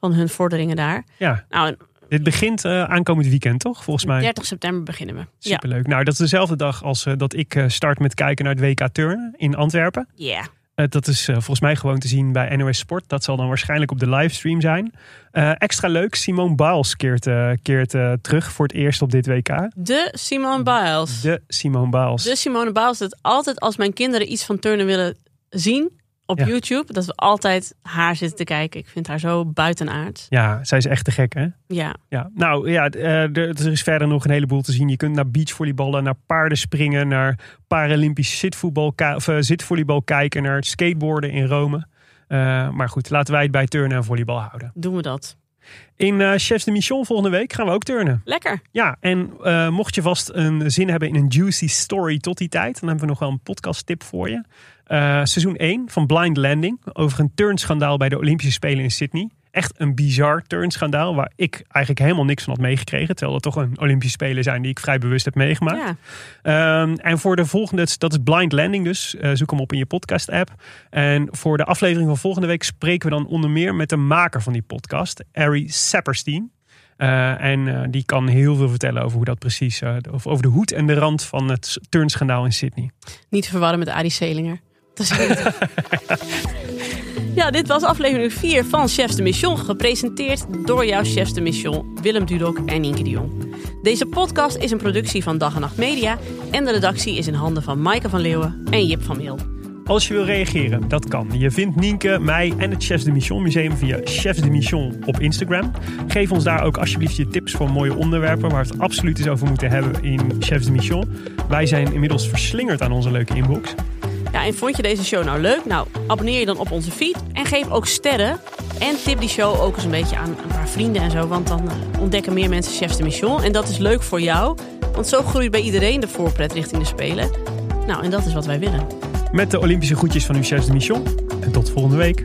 van hun vorderingen daar. Ja, Nou, dit begint eh, aankomend weekend toch, volgens mij? 30 september beginnen we. Ja, Superleuk. Nou, dat is dezelfde dag als dat ik start met kijken naar het WK Turnen in Antwerpen. yeah. Eh, dat is volgens mij gewoon te zien bij NOS Sport. Dat zal dan waarschijnlijk op de livestream zijn. Extra leuk, Simone Biles keert, keert terug voor het eerst op dit WK. De Simone Biles. De Simone Biles. De Simone Biles. Dat altijd als mijn kinderen iets van turnen willen zien op Ja. YouTube. Dat we altijd haar zitten te kijken. Ik vind haar zo buitenaard. Ja, zij is echt te gek hè? Ja, Ja, nou ja, eh, er, er is verder nog een heleboel te zien. Je kunt naar beachvolleyballen, naar paardenspringen, naar Paralympisch zitvoetbal, of, eh, zitvolleybal kijken, naar skateboarden in Rome. Eh, maar goed, laten wij het bij turnen en volleybal houden. doen we dat. In Chefs de Mission volgende week gaan we ook turnen. Lekker. Ja, en mocht je vast een zin hebben in een juicy story tot die tijd, dan hebben we nog wel een podcast tip voor je. Eh, seizoen 1 van Blind Landing over een turnschandaal bij de Olympische Spelen in Sydney. Echt een bizar turnschandaal waar ik eigenlijk helemaal niks van had meegekregen. Terwijl het toch een Olympische Spelen zijn die ik vrij bewust heb meegemaakt. Ja. Ehm, en voor de volgende, dat is Blind Landing dus. Eh, zoek hem op in je podcast app. En voor de aflevering van volgende week spreken we dan onder meer met de maker van die podcast, Ari Sapperstein. Eh, en die kan heel veel vertellen over hoe dat precies, of over de hoed en de rand van het turnschandaal in Sydney. Niet te verwarren met Arie Selinger. Dat is niet. ja, dit was aflevering 4 van Chefs de Mission. Gepresenteerd door jouw Chefs de Mission, Willem Dudok en Nienke de Jong. Deze podcast is een productie van Dag en Nacht Media. En de redactie is in handen van Maaike van Leeuwen en Jip van Meel. Als je wil reageren, dat kan. Je vindt Nienke, mij en het Chefs de Mission Museum via Chefs de Mission op Instagram. Geef ons daar ook alsjeblieft je tips voor mooie onderwerpen waar we het absoluut eens over moeten hebben in Chefs de Mission. Wij zijn inmiddels verslingerd aan onze leuke inbox. Ja, en vond je deze show nou leuk? Nou, abonneer je dan op onze feed en geef ook sterren. En tip die show ook eens een beetje aan een paar vrienden en zo. Want dan eh, ontdekken meer mensen Chefs de Mission. En dat is leuk voor jou. Want zo groeit bij iedereen de voorpret richting de Spelen. Nou, en dat is wat wij willen. Met de Olympische groetjes van uw Chefs de Mission. En tot volgende week.